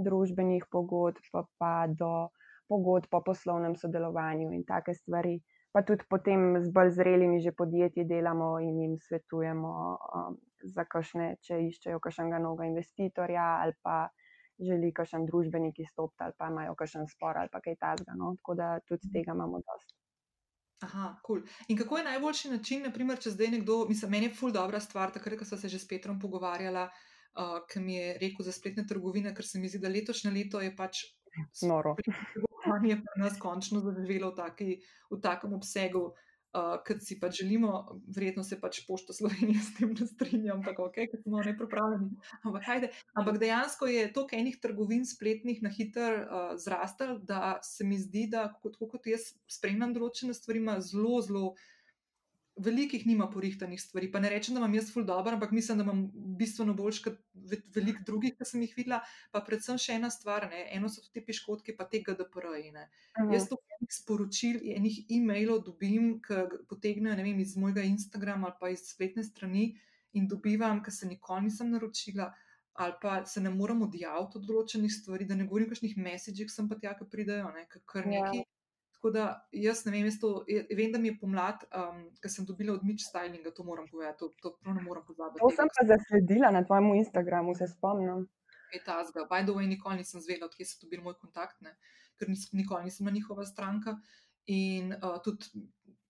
družbenih pogodb pa, pa do pogodb po poslovnem sodelovanju in take stvari. Pa tudi potem z bolj zrelimi že podjetji delamo in jim svetujemo, um, za kakšne, če iščejo kakšnega novega investitorja ali pa želi kakšen družbenik izstopiti ali pa imajo kakšen spor ali pa kaj takega. No? Tako da tudi tega imamo dosti. Aha, kul. Cool. In kako je najboljši način, naprimer, če zdaj nekdo, mislim, meni je ful dobra stvar, takrat, ko sem se že s Petrom pogovarjala, uh, ki mi je rekel za spletne trgovine, ker se mi zdi, da letošnje leto je pač Noro. trgovanje pri nas končno zaživelo v, taki, v takem obsegu, uh, kot si pač želimo. Verjetno se pač pošto Slovenije (laughs) s tem ne strinja, ampak ok, ker smo nepripravljeni. Ampak, hajde. ampak dejansko je toliko enih trgovin spletnih na hiter uh, zrastel, da se mi zdi, da kot, kot jaz spremljam določene stvari, ima zelo, zelo. Velikih nima porihtanih stvari. Pa ne rečem, da imam jaz ful dobro, ampak mislim, da imam bistveno boljš kot veliko drugih, ki sem jih videla. Pa predvsem še ena stvar, ne? eno so tudi te piškotke, pa te GDPR-ji. Mhm. Jaz to enih sporočil, enih e-mailov dobim, ki potegnejo ne vem, iz mojega Instagrama ali pa iz spletne strani in dobivam, ker se nikoli nisem naročila. Ali pa se ne moram odjaviti od določenih stvari, da ne govorim o kakšnih messagih, sem pa tja, ki pridejo, ne, kar Ja. Tako da jaz ne vem, jaz to, je- vem, da mi je pomlad, um, ker sem dobila od Mitch Stylinga, to moram povedati, to, to prav ne moram pozabiti. To sem pa zasledila na tvojem Instagramu, se spomnim. kaj tazga. By the way, nikoli nisem zvedela, odkje so dobili moj kontakt, ne? ker nis, nikoli nisem na njihova stranka. In uh, tudi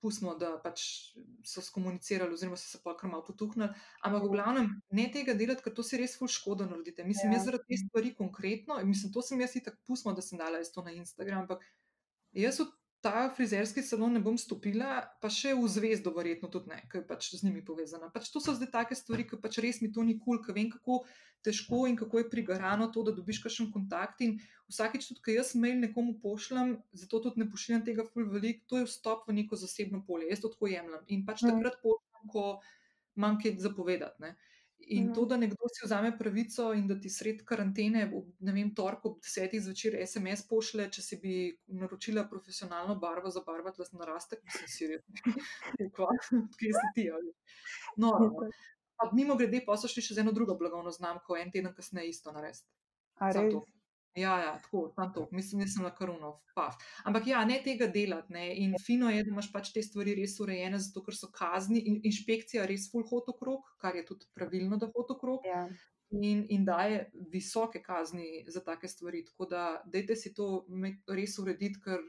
pustimo, da pač so skomunicirali, oziroma so se pa kar malo potuhnili. Ampak v glavnem, ne tega delati, ker to si res ful škodo naredite. Mislim, Ja. jaz zaradi te stvari konkretno, mislim, to sem jaz itak pustimo, da sem dala jaz to na Instagram, ampak jaz v ta frizerski salon ne bom stopila, pa še v zvezdo, verjetno tudi ne, ker je pač z njimi povezana. Pač to so zdaj take stvari, ki pač res mi to ni kul, cool, ker vem, kako težko in kako je prigarano to, da dobiš kakšen kontakt. In vsakeč, tudi, ko jaz mail nekomu pošljem, zato tudi ne pošiljam tega ful velik, to je vstop v neko zasebno polje. Jaz to tako jemljem in pač Mhm. takrat pošljem, ko imam kaj zapovedati. Ne. In to, da nekdo si vzame pravico in da ti sred karantene, ne vem, torek ob desetih zvečer SMS pošle, če si bi naročila profesionalno barvo za barvati las narastek, mislim, si (laughs) rekel, kje si ti. Ali. No, pa mimo grede, pa so šli še z eno drugo blagovno znamko, en teden kasneje isto narediti. Ja, ja, tako, tam to, mislim, nisem na karunov, pa. Ampak ja, ne tega delati. Ne. In fino je, da imaš pač te stvari res urejene, zato ker so kazni in inšpekcija res full hod okrog, kar je tudi pravilno, da hod okrog. Ja. In, in daje visoke kazni za take stvari. Tako da, dajte si to res urediti, ker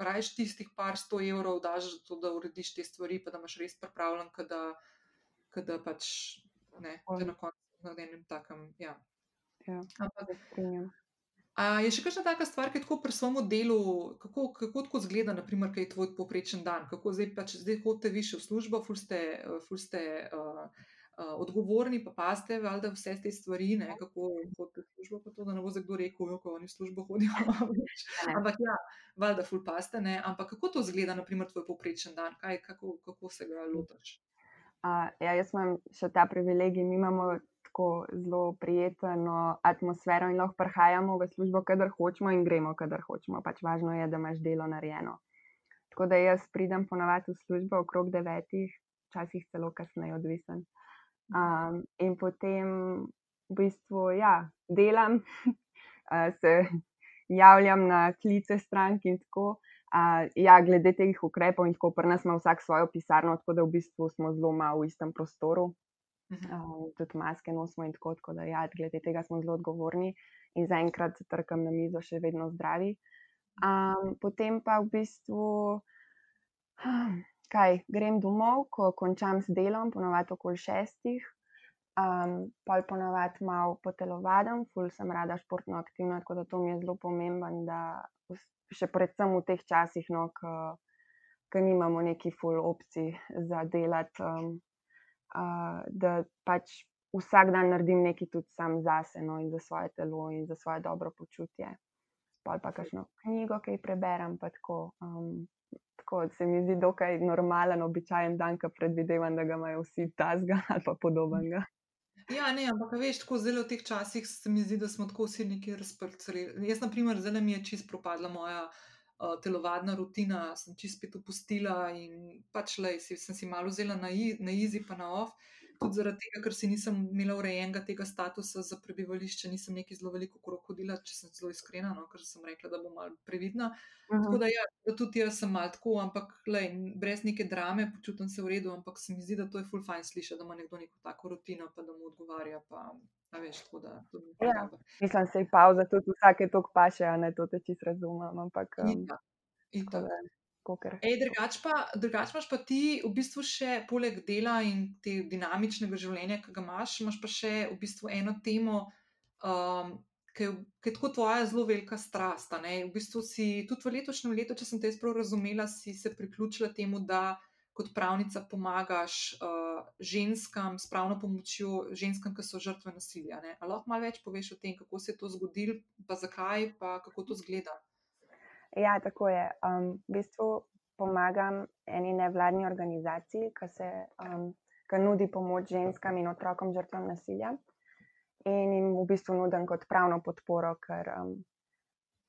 rajš tistih par sto evrov daš za to, da urediš te stvari, pa da imaš res pripravljen, da pač ne, da na koncu na enem takem. Ja. Ja, Ampak, A je še kakšna taka stvar, ki tako pri svojem delu, kako, kako tako zgleda, naprimer, kaj je tvoj poprečen dan, kako zdaj pač zdaj hodite više v službo, ful ste, ful ste uh, uh, odgovorni, pa paste, valjda vse te stvari, ne, kako hodite v službo, pa to, da ne bo za kdo rekel, kako oni v službo hodijo. (laughs) ampak ja, valjda ful paste, ne, ampak kako to zgleda, naprimer, tvoj poprečen dan, kaj, kako, kako se ga lotaš? Uh, ja, jaz imam še ta privilegij, mi imamo tako zelo prijetno atmosfero in lahko prihajamo v službo, kadar hočemo in gremo, kadar hočemo. Pač važno je, da imaš delo narejeno. Tako da jaz pridem ponovadi v službo okrog devetih, včasih celo kasneje, odvisen. Um, in potem v bistvu ja, delam, (laughs) se javljam na klice strank in tako. Uh, ja, glede teh ukrepov, in tako pri nas ima vsak svojo pisarno, tako da v bistvu smo zelo malo v istem prostoru. Um, tudi maske nosimo in tako, tako da ja, glede tega smo zelo odgovorni in zaenkrat trkam na mizo še vedno zdravi. Um, potem pa v bistvu, kaj, grem domov, ko končam s delom, ponovadi okoli šestih, um, pol ponovadi malo potelovadam, ful sem rada športno aktivna, tako da to mi je zelo pomemben, da še predvsem v teh časih, no, ko nimamo neki ful opcij za delati. Um, uh, da pač vsak dan naredim nekaj tudi sam zase no, in za svoje telo in za svoje dobro počutje. Pa pa kakšno knjigo, ki preberem, pa tako. Um, tako se mi zdi dokaj normalen, običajen dan, ki predvidevam, da ga imajo vsi tazga ali pa podobnega. Ja, ne, ampak veš, tako zelo v teh časih se mi zdi, da smo tako vsi neki razprti. Jaz, na primer, zelo mi je čist propadla moja uh, telovadna rutina, sem čist spet opustila in pač le, si, sem si malo vzela na, na easy, pa na off. Tudi zaradi tega, ker si nisem imela urejenega tega statusa za prebivališče, nisem neki zelo veliko krokodila, če sem zelo iskrena, no, ker sem rekla, da bom malo previdna. Uh -huh. Tako da, ja, da tudi jaz sem malo tako, ampak lej, brez neke drame, počutim se v redu, ampak se mi zdi, da to je full fine slišati, da ima nekdo neko tako rutino, pa da mu odgovarja. Pa, Veš, da, ja, mislim, da je pauza tudi vsake tok paše, a ne to te čisto razumem. Ampak, um, Ej, drugač pa, drugač imaš pa ti v bistvu še poleg dela in te dinamičnega življenja, ki ga imaš, imaš pa še v bistvu eno temo, um, ki je tako tvoja zelo velika strast. V bistvu si tudi v letošnjem letu, če sem te sprav razumela, si se priključila temu, da kot pravnica pomagaš uh, ženskam s pravno pomočjo, ženskam, ki so žrtve nasilja. Ali lahko malo več poveš o tem, kako se je to zgodilo, pa zakaj, pa kako to zgleda? Ja, tako je. Um, v bistvu pomagam eni nevladni organizaciji, ki se um, ki nudi pomoč ženskam in otrokom žrtvam nasilja. In jim v bistvu nudim kot pravno podporo, ker um,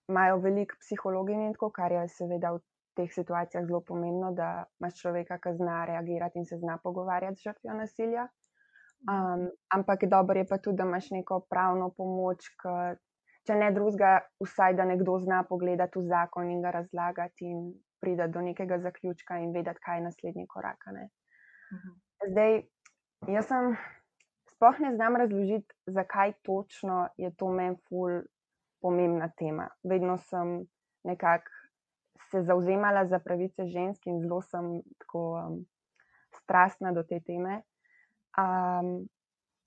imajo veliko psihologij in tako, kar je seveda v teh situacijah zelo pomembno, da imaš človeka, ki zna reagirati in se zna pogovarjati z žrtvijo nasilja. Um, ampak dobro je pa tudi, da imaš neko pravno pomoč, ki, če ne drugega, vsaj da nekdo zna pogledati v zakon in ga razlagati in priti do nekega zaključka in vedeti, kaj je naslednji korak. Mhm. Zdaj, jaz sem. Sploh ne znam razložiti, zakaj točno je to meni ful pomembna tema. Vedno sem nekako se zauzemala za pravice žensk in zelo sem tako um, strastna do te teme. Um,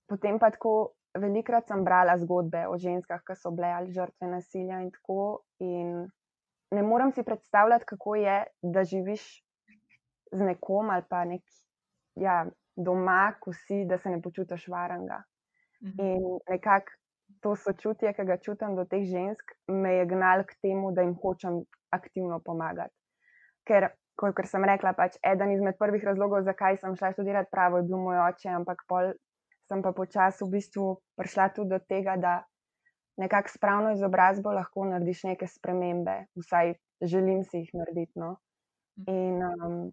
potem pa tako velikrat sem brala zgodbe o ženskah, ki so bile ali žrtve nasilja in tako. In ne morem si predstavljati, kako je, da živiš z nekom ali pa nek, ja, doma, ko si, da se ne počutiš varnega. Mhm. In nekako to sočutje, ki ga čutim do teh žensk, me je gnalo k temu, da jim hočem aktivno pomagati. Ker, kot sem rekla, pač eden izmed prvih razlogov, zakaj sem šla študirati pravo, je bil moj oče, ampak pol sem pa počasi v bistvu prišla tudi do tega, da nekako s pravno izobrazbo lahko narediš neke spremembe, vsaj želim si jih narediti. No? In um,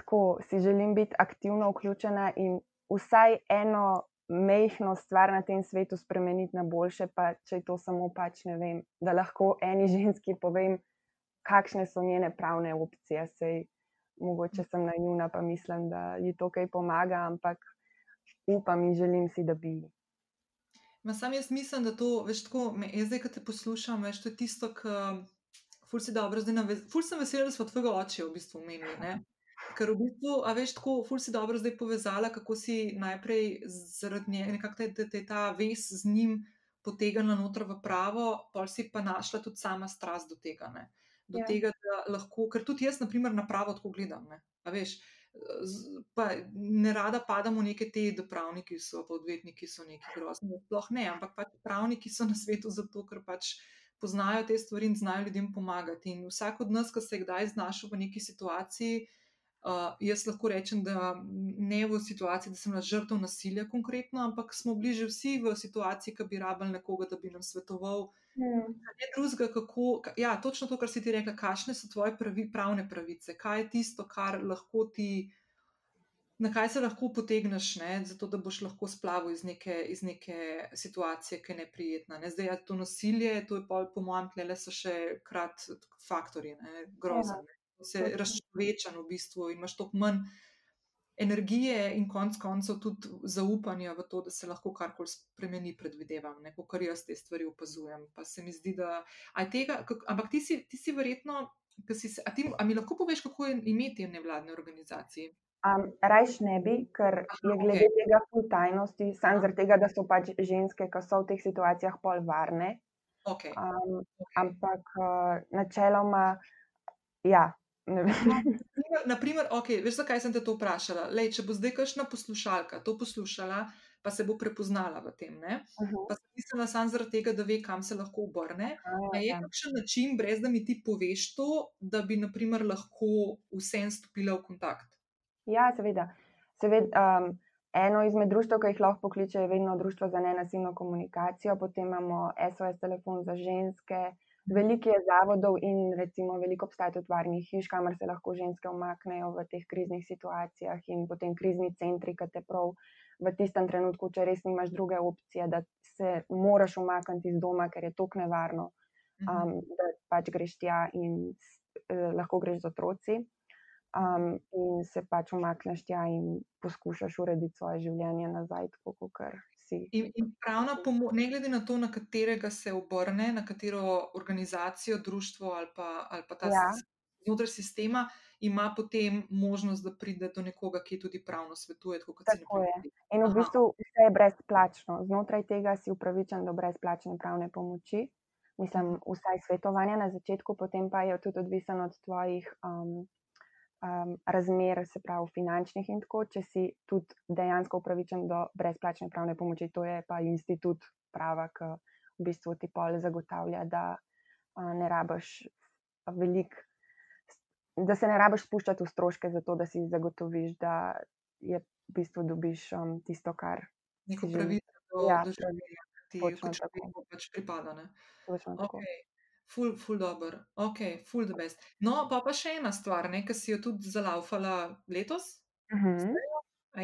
tako si želim biti aktivno vključena in vsaj eno mehko stvar na tem svetu spremeniti na boljše, pa če to samo pač ne vem, da lahko eni ženski povem, kakšne so njene pravne opcije. Sej, mogoče sem naivna, pa mislim, da ji to kaj pomaga, ampak upam in želim si, da bi. Ma sam jaz mislim, da to, veš, tako, me, zdaj, ko te poslušam, veš, to je tisto, kar, ful si dobro, zdaj, navez, ful sem vesela, da smo tvojega oče v bistvu omenili, Ker v bistvu, a veš, tako, ful si dobro zdaj povezala, kako si najprej zaradi njega, nekako te, te, ta vez z njim potegnila noter v pravo, pol si pa našla tudi sama strast do tega. Ne? Do ja. tega, da lahko, ker tudi jaz, na primer, na pravo tako gledam. Ne? A veš, pa ne rada padamo v neke te, da pravniki so, pa odvetniki so neki grozni. Sploh ne, ampak pač pravniki so na svetu zato, ker pač poznajo te stvari in znajo ljudem pomagati. In vsak od nas, ki se je kdaj znašel v neki situaciji, Uh, jaz lahko rečem, da ne v situaciji, da sem bila žrtev nasilja, konkretno, ampak smo bliže vsi v situaciji, ki bi rabili nekoga, da bi nam svetoval. Mm. Drugega, kako, ja, točno to, kar si ti rekla, kakšne so tvoje pravi, pravne pravice, kaj je tisto, kar lahko ti, na kaj se lahko potegneš, ne, zato da boš lahko splavil iz neke, iz neke situacije, ki je neprijetna. Ne. Zdaj, ja, to nasilje, to je pa, po mojem, tle so še krat faktori, grozno. Ja se razčlovečen v bistvu in imaš toliko manj energije in konc koncev tudi zaupanja v to, da se lahko karkoli spremeni, predvidevam, neko kar jaz te stvari opazujem. Pa se mi zdi, da tega, kak, ampak ti si, ti si verjetno, si, a, ti, a mi lahko poveš, kako je imeti nevladne organizacije? Um, Rajš ne bi, ker je glede okay. tega tajnosti, samo zaradi tega, da so pač ženske, ki so v teh situacijah pol varne. Okay. Um, okay. Ampak uh, načeloma, ja, Naprimer, okay, veš, zakaj sem te to vprašala? Lej, če bo zdaj kakšna poslušalka to poslušala, pa se bo prepoznala v tem, uh -huh. pa se mislila samo zaradi tega, da ve, kam se lahko obrne. Uh, je ja. kakšen način, brez da mi ti poveš to, da bi naprimer, lahko vsem stopila v kontakt? Ja, seveda. seveda um, eno izmed društv, ki jih lahko pokliče, je vedno Društvo za nenasilno komunikacijo, potem imamo SOS telefon za ženske. Veliko je zavodov in recimo veliko obstaja tudi varnih hiš, kamor se lahko ženske umaknejo v teh kriznih situacijah in potem krizni centri, ki te prav v tistem trenutku, če res nimaš druge opcije, da se moraš umakniti iz doma, ker je tok nevarno, um, da pač greš tja in eh, lahko greš z otroci. Um, in se pač umakneš tja in poskušaš urediti svoje življenje nazaj, tako kot si. In, in pravna pomoč, ne glede na to, na katerega se obrne, na katero organizacijo, društvo ali pa, ali pa ta ja. znotraj sistema, ima potem možnost, da pride do nekoga, ki tudi pravno svetuje. Tako, tako je. In v bistvu vse je brezplačno. Znotraj tega si upravičen do brezplačne pravne pomoči. Mislim, vsaj svetovanja na začetku, potem pa je tudi odvisen od tvojih um, um, razmer, se pravi, finančnih in tako, če si tudi dejansko upravičen do brezplačne pravne pomoči, to je pa institut prava, ki v bistvu ti pol zagotavlja, da uh, ne rabiš velik. Da se ne rabiš spuščati v stroške, zato da si zagotoviš, da je v bistvu dobiš um, tisto, kar ti pravice do ja, življenja, ki ti pač pripada. Točno tako. Okay. Ful, ful, dober, ok, ful, the best. No, pa pa še ena stvar, ki si jo tudi zalaufala letos. Uh -huh.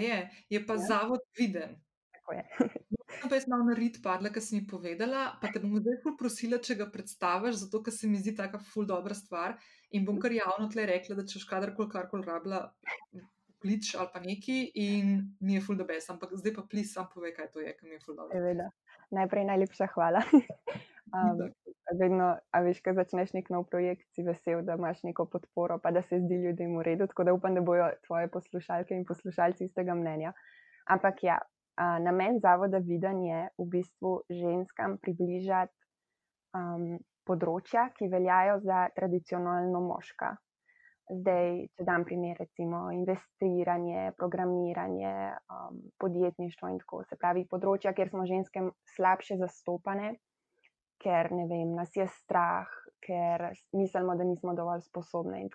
je, je pa ja. zavod viden. Tako je. (laughs) Pa jaz malo na rit padla, ker si mi povedala, pa te bom zdaj ful prosila, če ga predstaviš, zato ker se mi zdi taka ful dobra stvar. In bom kar javno tle rekla, da če kadarkoli karkoli rabila, klič ali pa neki, in mi je ful, best. Ampak zdaj pa plis, sam povej, kaj to je, ker mi je ful dobro. Najprej najlepša hvala. (laughs) (laughs) Um, vedno, a veš, ko začneš nek nov projekt, si vesel, da imaš neko podporo, pa da se zdi ljudem v redu. Tako da upam, da bojo tvoje poslušalke in poslušalci istega mnenja. Ampak ja, a, namen zavoda Viden je v bistvu ženskam približati um, področja, ki veljajo za tradicionalno moška. Zdaj, če dam primer, recimo investiranje, programiranje, um, podjetništvo in tako. Se pravi, področja, kjer smo ženske slabše zastopane ker ne vem, nas je strah, ker mislimo, da nismo dovolj sposobni. In,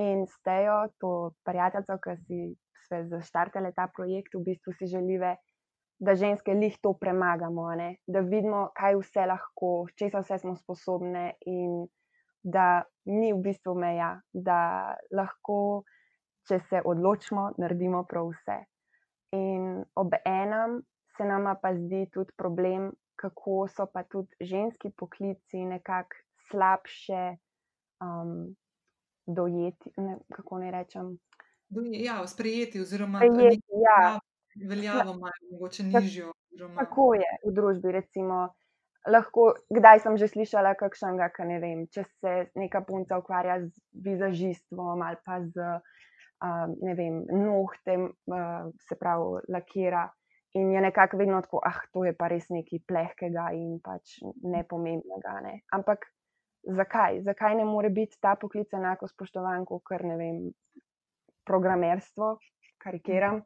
in stejo to prijateljico, ki si zaštartele ta projekt, v bistvu si želive da ženske lih to premagamo, ne? da vidimo, kaj vse lahko, česa vse smo sposobne, in da ni v bistvu meja, da lahko, če se odločimo, naredimo prav vse. In ob enem se nama pa zdi tudi problem, kako so pa tudi ženski poklici nekako slabše um, dojeti, ne, kako naj rečem. Ja, sprejeti, oziroma Sprejeti, ja. veljavo imajo, mogoče nižjo. Oziroma, Tako je v družbi. Recimo, lahko, kdaj sem že slišala kakšnega, ki ne vem, če se neka punca ukvarja z vizažistvom ali pa z um, ne vem, nohtem, uh, se pravi, lakira. In je nekako vedno tako, ah, to je pa res nekaj plehkega in pač nepomembnega. Ne? Ampak zakaj? Zakaj ne more biti ta poklic enako spoštovan kot ne vem, programerstvo, karikiram,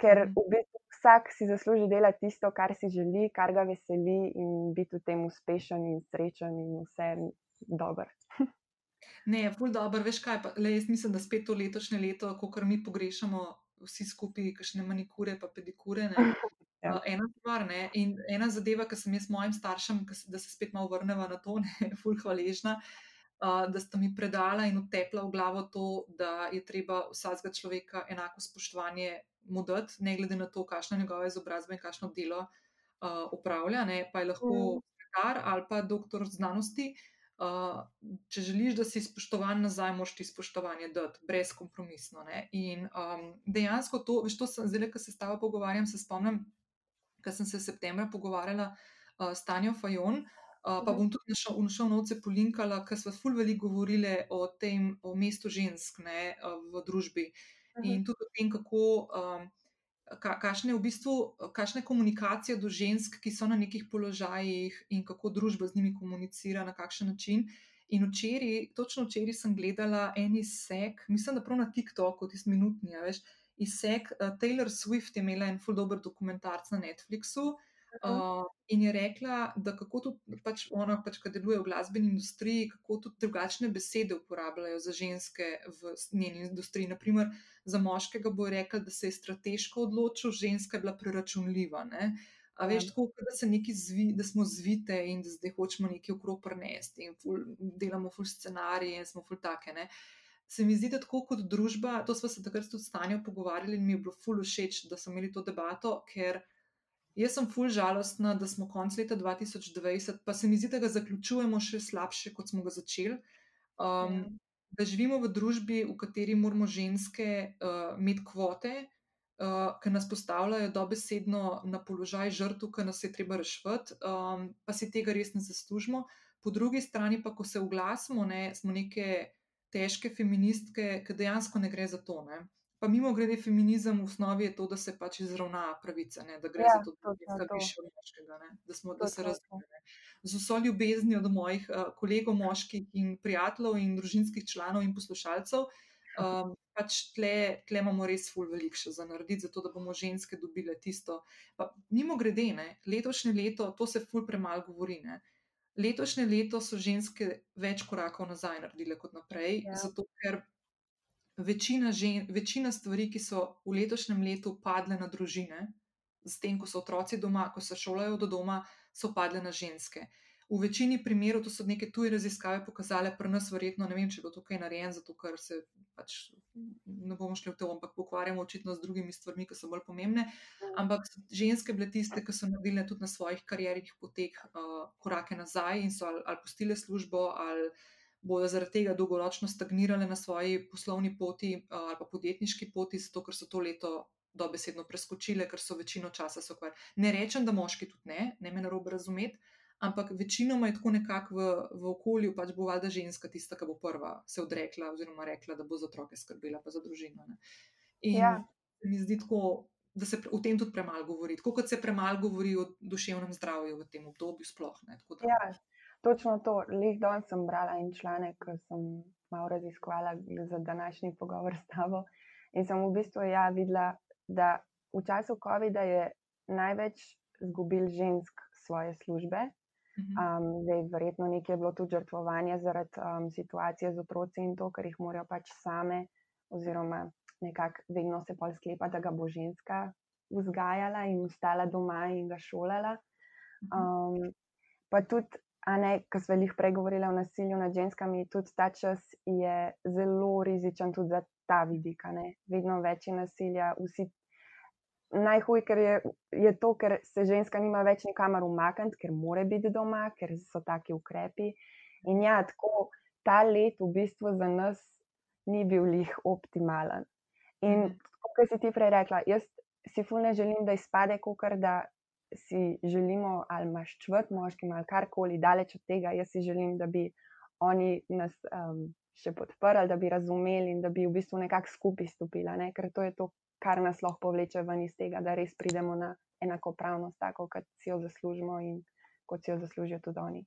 ker v bistvu vsak si zasluži delati tisto, kar si želi, kar ga veseli in biti v tem uspešen in srečen in vse dobro. (laughs) Ne, ful dobro, veš kaj, pa, le, jaz mislim, da spet to letošnje leto, ko kar mi pogrešamo vsi skupaj, kakšne manikure pa pedikure. Ne. (laughs) Ja. Uh, ena stvar, ne, in ena zadeva, ki sem jaz mojim staršem, da se spet malo vrnemo na to, (laughs) ne, ful hvaležna, uh, da sta mi predala in utepla v glavo to, da je treba vsakega človeka enako spoštovanje mu dati, ne glede na to, kakšna je njegova izobrazba in kakšno delo uh, upravlja, ne, pa je lahko Mm. sekretar ali pa doktor znanosti. Uh, če želiš, da si spoštovan nazaj, moraš ti spoštovanje dati, brezkompromisno. Ne? In um, dejansko to, veš, to sem zdaj, ko se s tabo pogovarjam, se spomnim, ker sem se v septembra pogovarjala uh, s Tanjo Fajon. Uh, pa Mhm. bom tudi našel, našel novce polinkala, ker smo ful veliko govorili o tem, o mestu žensk ne, uh, v družbi in tudi o tem, kako, um, kakšne, v bistvu, kakšne komunikacije do žensk, ki so na nekih položajih in kako družba z njimi komunicira, na kakšen način. In včeraj, točno včeraj sem gledala en izsek, mislim, da prav na TikToku, tisti minutni, a veš, izsek uh, Taylor Swift je imela en ful dober dokumentarc na Netflixu. Uh, in je rekla, da kako tudi pač ona, pač, ki deluje v glasbeni industriji, kako tudi drugačne besede uporabljajo za ženske v njeni industriji. Naprimer, za moškega bo rekla, da se je strateško odločil, ženska je bila preračunljiva. Ne? A veš, Ja. tako, da, se zvi, da smo zvite in da zdaj hočemo nekaj okrog prenesti in ful, delamo ful scenarije in smo ful take. Ne? Se mi zdi, da tako kot družba, to smo se takrat tudi s Tanjo pogovarjali in mi je bilo ful všeč, da smo imeli to debato, ker jaz sem ful žalostna, da smo konc leta 2020, pa se mi zdi, da ga zaključujemo še slabše, kot smo ga začeli. Um, Ja. Da živimo v družbi, v kateri moramo ženske uh, imeti kvote, uh, ki nas postavljajo dobesedno na položaj žrtev, ki nas je treba rešiti, um, pa si tega res ne zaslužimo. Po drugi strani pa, ko se oglasimo, ne, smo neke težke feministke, ki dejansko ne gre za to. Ne. Pa mimo grede, feminizem v osnovi je to, da se pač izravna pravica, ne, da gre Ja, za to, da ženska to. više od moškega, ne, da, smo, da se razumemo. Z vso ljubeznijo do mojih uh, kolegov, moških in prijateljev in družinskih članov in poslušalcev. Um, pač tle, tle imamo res ful veliko še za narediti, zato da bomo ženske dobile tisto. Pa, mimo grede, ne, letošnje leto, to se ful premalo govori. Ne. Letošnje leto so ženske več korakov nazaj naredile kot naprej, Ja. zato ker večina, žen, večina stvari, ki so v letošnjem letu padle na družine, s tem, ko so otroci doma, ko se šolajo do doma, so padle na ženske. V večini primerov, to so neke tuje raziskave pokazale, pri nas verjetno ne vem, če bo tukaj narejen, zato ker se pač ne bomo šli v to, ampak pokvarjamo očitno z drugimi stvarmi, ki so bolj pomembne. Ampak ženske bile tiste, ki so naredile tudi na svojih kariernih poteh uh, korake nazaj in so ali, ali pustile službo, ali bodo zaradi tega dolgoročno stagnirale na svoji poslovni poti uh, ali pa podjetniški poti, zato ker so to leto dobesedno preskočile, ker so večino časa se ukvarjali. Ne rečem, da moški tudi ne, ne me narobe razumeti. Ampak večinoma je tako nekako v, v okolju, pač bo valjda ženska tista, ki bo prva se odrekla, oziroma rekla, da bo za otroke skrbela, pa za družino. Ne. In Ja. mi zdi tako, da se o tem tudi premalo govori. Tako kot se premalo govori o duševnem zdravju v tem obdobju, sploh ne. Tako da, Ja, točno to. Lih danes sem brala en članek, ki sem malo raziskovala za današnji pogovor s tabo. In sem v bistvu ja, videla, da v času COVID-a je največ izgubil žensk svoje službe. Um, zdaj, verjetno nekaj je bilo tudi žrtvovanje zaradi um, situacije z otroci in to, ker jih morajo pač same, oziroma nekako vedno se pol sklepa, da ga bo ženska vzgajala in ostala doma in ga šolala. Um, pa tudi, a ne, ko smo jih pregovorili o nasilju nad ženskami, tudi ta čas je zelo rizičen tudi za ta vidik. Vedno več je nasilja, vsi. Najhuj, ker je, je to, ker se ženska nima več nikamor umakniti, ker mora biti doma, ker so taki ukrepi. In ja, tako ta let v bistvu za nas ni bil lih optimalen. In Mhm. kot si ti prej rekla, jaz si fulne želim, da izpade, kot da si želimo, ali imaš čvrt moškim, ali karkoli, daleč od tega. Jaz si želim, da bi oni nas um, še podprli, da bi razumeli in da bi v bistvu nekako skupaj stopila, ne? ker to je to, kar nas lahko povleče ven iz tega, da res pridemo na enakopravnost, tako kot si jo zaslužimo in kot si jo zaslužijo tudi oni.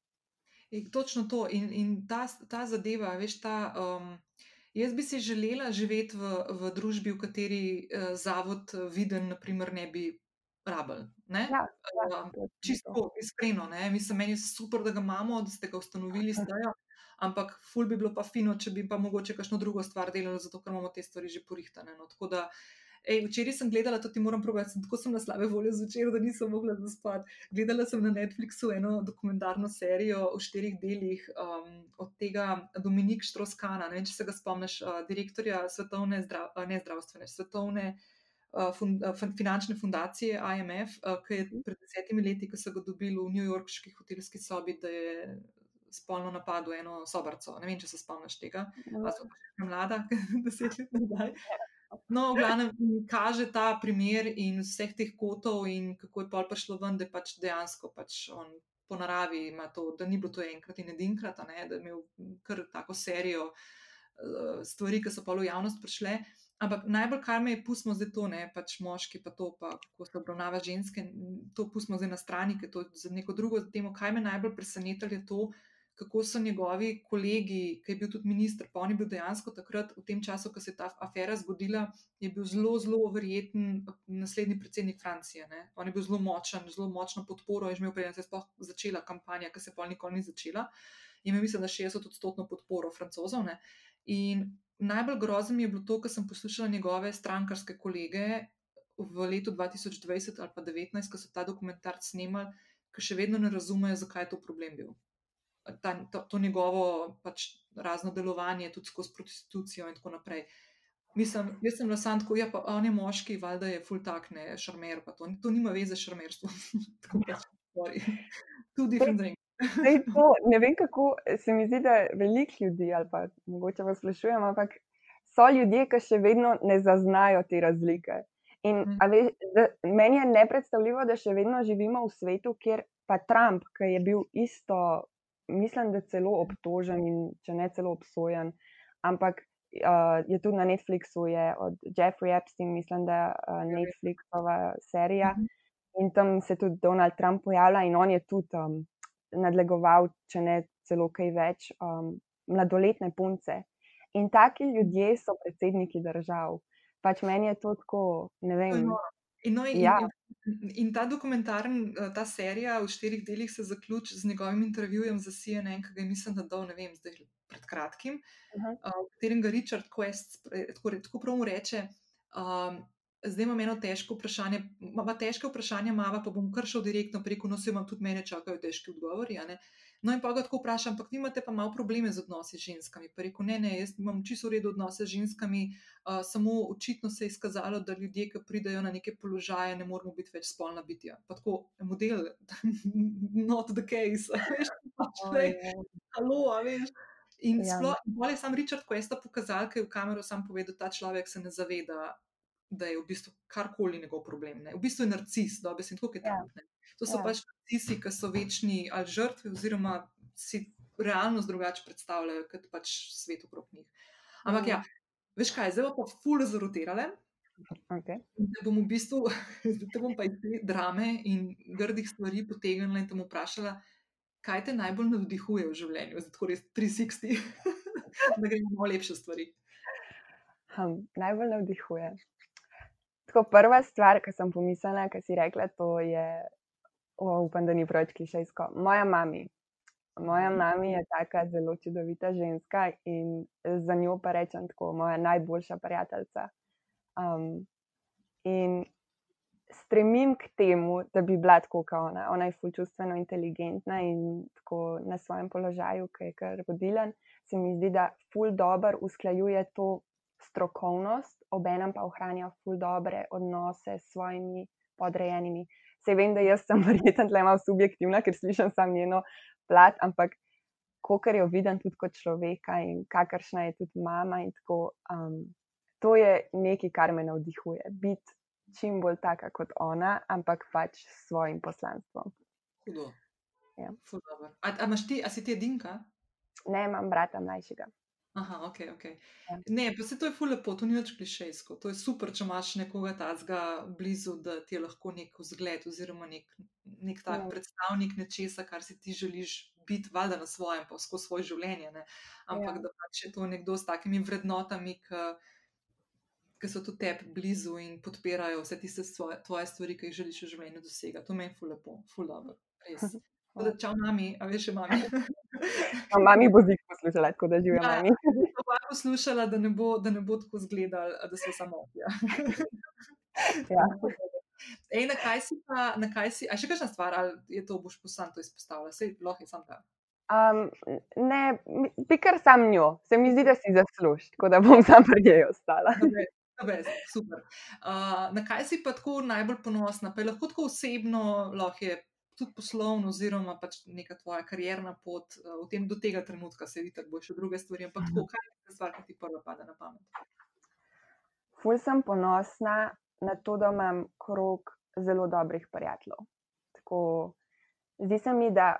Je, točno to. In, in ta, ta zadeva, veš, ta. Um, jaz bi si želela živeti v, v družbi, v kateri uh, zavod eh, viden, naprimer, ne bi rabili. Ne? Ja, ja, to. čisto iskreno, ne? mislim, meni je super, da ga imamo, da ste ga ustanovili, stajo, (laughs) ampak ful bi bilo pa fino, če bi pa mogoče kakšno drugo stvar delali, zato ker imamo te stvari že porihtane. No? Tako da, ej, včeraj sem gledala, to ti moram sem tako sem na slabe volje zvečer, da nisem mogla zaspati. Gledala sem na Netflixu eno dokumentarno serijo v štirih delih um, od tega Dominika Štroskana, ne vem, če se ga spomniš, uh, direktorja svetovne, zdrav, uh, ne zdravstvene, svetovne uh, fun, uh, fin- finančne fundacije IMF, uh, ki je pred desetimi leti, ko so ga dobili v New Yorkški hotelski sobi, da je spolno napadel eno sobarco. Ne vem, če se spomniš tega. A so pa še mlada, (laughs) deset let nazaj. No, v glavnem kaže ta primer in vseh teh kotov, in kako je pol prišlo ven, da pač dejansko pač on po naravi ima to, da ni bilo to enkrat in edinkrat, ne, da je imel kar tako serijo eh, stvari, ki so pa v javnost prišle. Ampak najbolj, kar me je, pustimo zdaj to, ne pač moški, pa to, pa kako se obravnava ženske, to pustimo zdaj na strani, ker to je za neko drugo temo. Kaj me najbolj presenetilo je to, kako so njegovi kolegi, ki je bil tudi minister, pa on je bil dejansko takrat, v tem času, ko se je ta afera zgodila, je bil zelo, zelo verjeten naslednji predsednik Francije. Ne? On je bil zelo močen, zelo močno podporo, je že imel, preden se je sploh začela kampanja, ki se pa nikoli ni začela. Je imel, mislim, da 60-odstotno podporo francozov. Ne? In najbolj grozno mi je bilo to, ker sem poslušala njegove strankarske kolege v letu 2020 ali pa 2019, ko so ta dokumentar snemali, ki še vedno ne razumejo, zakaj je to problem bil ta, to, to njegovo pač razno delovanje, tudi skozi prostitucijo in tako naprej. Mislim, jaz sem samem tako, ja, pa on je moški, valjda je full tak, ne, šarmer, pa to, to nima veze s šarmerstvom. (laughs) Tako pač, sorry. Two different things. Zdaj, (laughs) to, ne vem, kako se mi zdi, da veliko ljudi, ali pa mogoče vas sprašujem, ampak so ljudje, ki še vedno ne zaznajo te razlike. In Mm. veš, da, meni je nepredstavljivo, da še vedno živimo v svetu, kjer pa Trump, ki je bil isto, mislim, da celo obtožen in če ne celo obsojen, ampak uh, je tudi na Netflixu, je od Jeffrey Epstein, mislim, da je uh, Netflixova serija. Mhm. In tam se tudi Donald Trump pojavlja, in on je tudi um, nadlegoval, če ne celo kaj več, um, mladoletne punce. In taki ljudje so predsedniki držav. Pač meni je to tako, ne vem. noro. In, no, in, Ja. in, in ta dokumentarn, eh, ta serija v štirih delih se zaključi z njegovim intervjujem za CNN, ki ga je mislim, da dal, ne vem, zdaj pred kratkim, Aha. uh, v katerem ga Richard Quest spre- tako, tako prav mu reče. Um, Zdaj imam eno težko vprašanje, ima težke vprašanja, mava pa bom kar šel direktno preko nosu, imam tudi mene čakajo težki odgovori. No, in pa ga tako vprašam, ampak vi imate pa malo probleme z odnosi z ženskami. Pa rekel, ne, ne, jaz imam čisto v redu odnose z ženskami, uh, samo očitno se je izkazalo, da ljudje, ki pridejo na neke položaje, ne moramo biti več spolna bitja. Pa tako, model, (laughs) not the case. (laughs) veš, pač, lej, Halo, veš. In Ja. sploh, bolj je sam Richard Questa pokazal, ker je v kamero sam povedal, da ta človek se ne zaveda, da je v bistvu karkoli njegov problem. Ne. V bistvu je narcis, sem tako je Ja. tam. Ne. To so Ja. pač narcisi, ki so večni ali žrtve, oziroma si realnost drugače predstavljajo, kot pač svet okrog njih. Ampak Mhm. ja, veš kaj, zdaj pa ful zarotirale. Okay. Te bom v bistvu, (laughs) te bom pa iz te drame in grdih stvari potegnila in bom vprašala, kaj te najbolj navdihuje v življenju, zdaj tako res 360, (laughs) da gremo malo lepše stvari. Hm, najbolj navdihuje. Tako prva stvar, ki sem pomislila, ki si rekla, to je, o, upam, da ni preveč klišejsko. Moja mami. Moja mami je taka zelo čudovita ženska in za njo pa rečem tako, moja najboljša prijateljica. Um, in stremim k temu, da bi bila tako kot ona. Ona je fulčustveno inteligentna in tako na svojem položaju, ki je kar vodilen, se mi zdi, da ful dobro usklajuje to strokovnost, obenem pa ohranja ful dobre odnose s svojimi podrejenimi. Se vem, da jaz sem (laughs) verjetno tle malo subjektivna, ker slišim sam njeno plat, ampak kar jo vidim tudi kot človeka in kakršna je tudi mama in tako, um, to je nekaj, kar me navdihuje. Biti čim bolj taka kot ona, ampak pač s svojim poslanstvom. Hudo. Ja. A, a ti, a si ti edinka? Ne, imam brata mlajšega. Aha, ok, ok. Ja. Ne, pa se to je ful lepo, to ni več klišejsko. To je super, če imaš nekoga tazga blizu, da ti je lahko nek vzgled oziroma nek, nek tak Ja. predstavnik nečesa, kar si ti želiš biti, valjda na svojem, pa skozi svoje življenje. Ne? Ampak Ja. da pač je to nekdo s takimi vrednotami, ki, so tudi tebi blizu in podpirajo vse tiste svoje, tvoje stvari, ki jih želiš v življenju dosegati. To meni ful lepo, ful dobro, res. (laughs) Tako da, čau, mami, a veš, mami. (laughs) No, mami bo zik poslušala, tako da živijo Ja. mami. (laughs) To pa poslušala, da ne bo, da ne bo tako zgledal, da so samo. Ja. (laughs) Ja. Ej, na kaj si pa, na kaj si, a še kakšna stvar, ali je to boš posam to izpostavila, sej lahko je sam ta. Um, ne, bi kar sam njo, se mi zdi, da si zasluži, tako da bom sam pri njej ostala. Dobre, dobre, super. Uh, na kaj si pa tako najbolj ponosna? Pa je lahko tako osebno, lahko je tudi poslovno, oziroma pač neka tvoja karjerna pot uh, v tem, do tega trenutka, se vidi, bo še druge stvari, ampak tako, kaj je ta stvar, ki ti prva pade na pamet? Ful sem ponosna na to, da imam krog zelo dobrih prijateljev. Tako, zdi se mi, da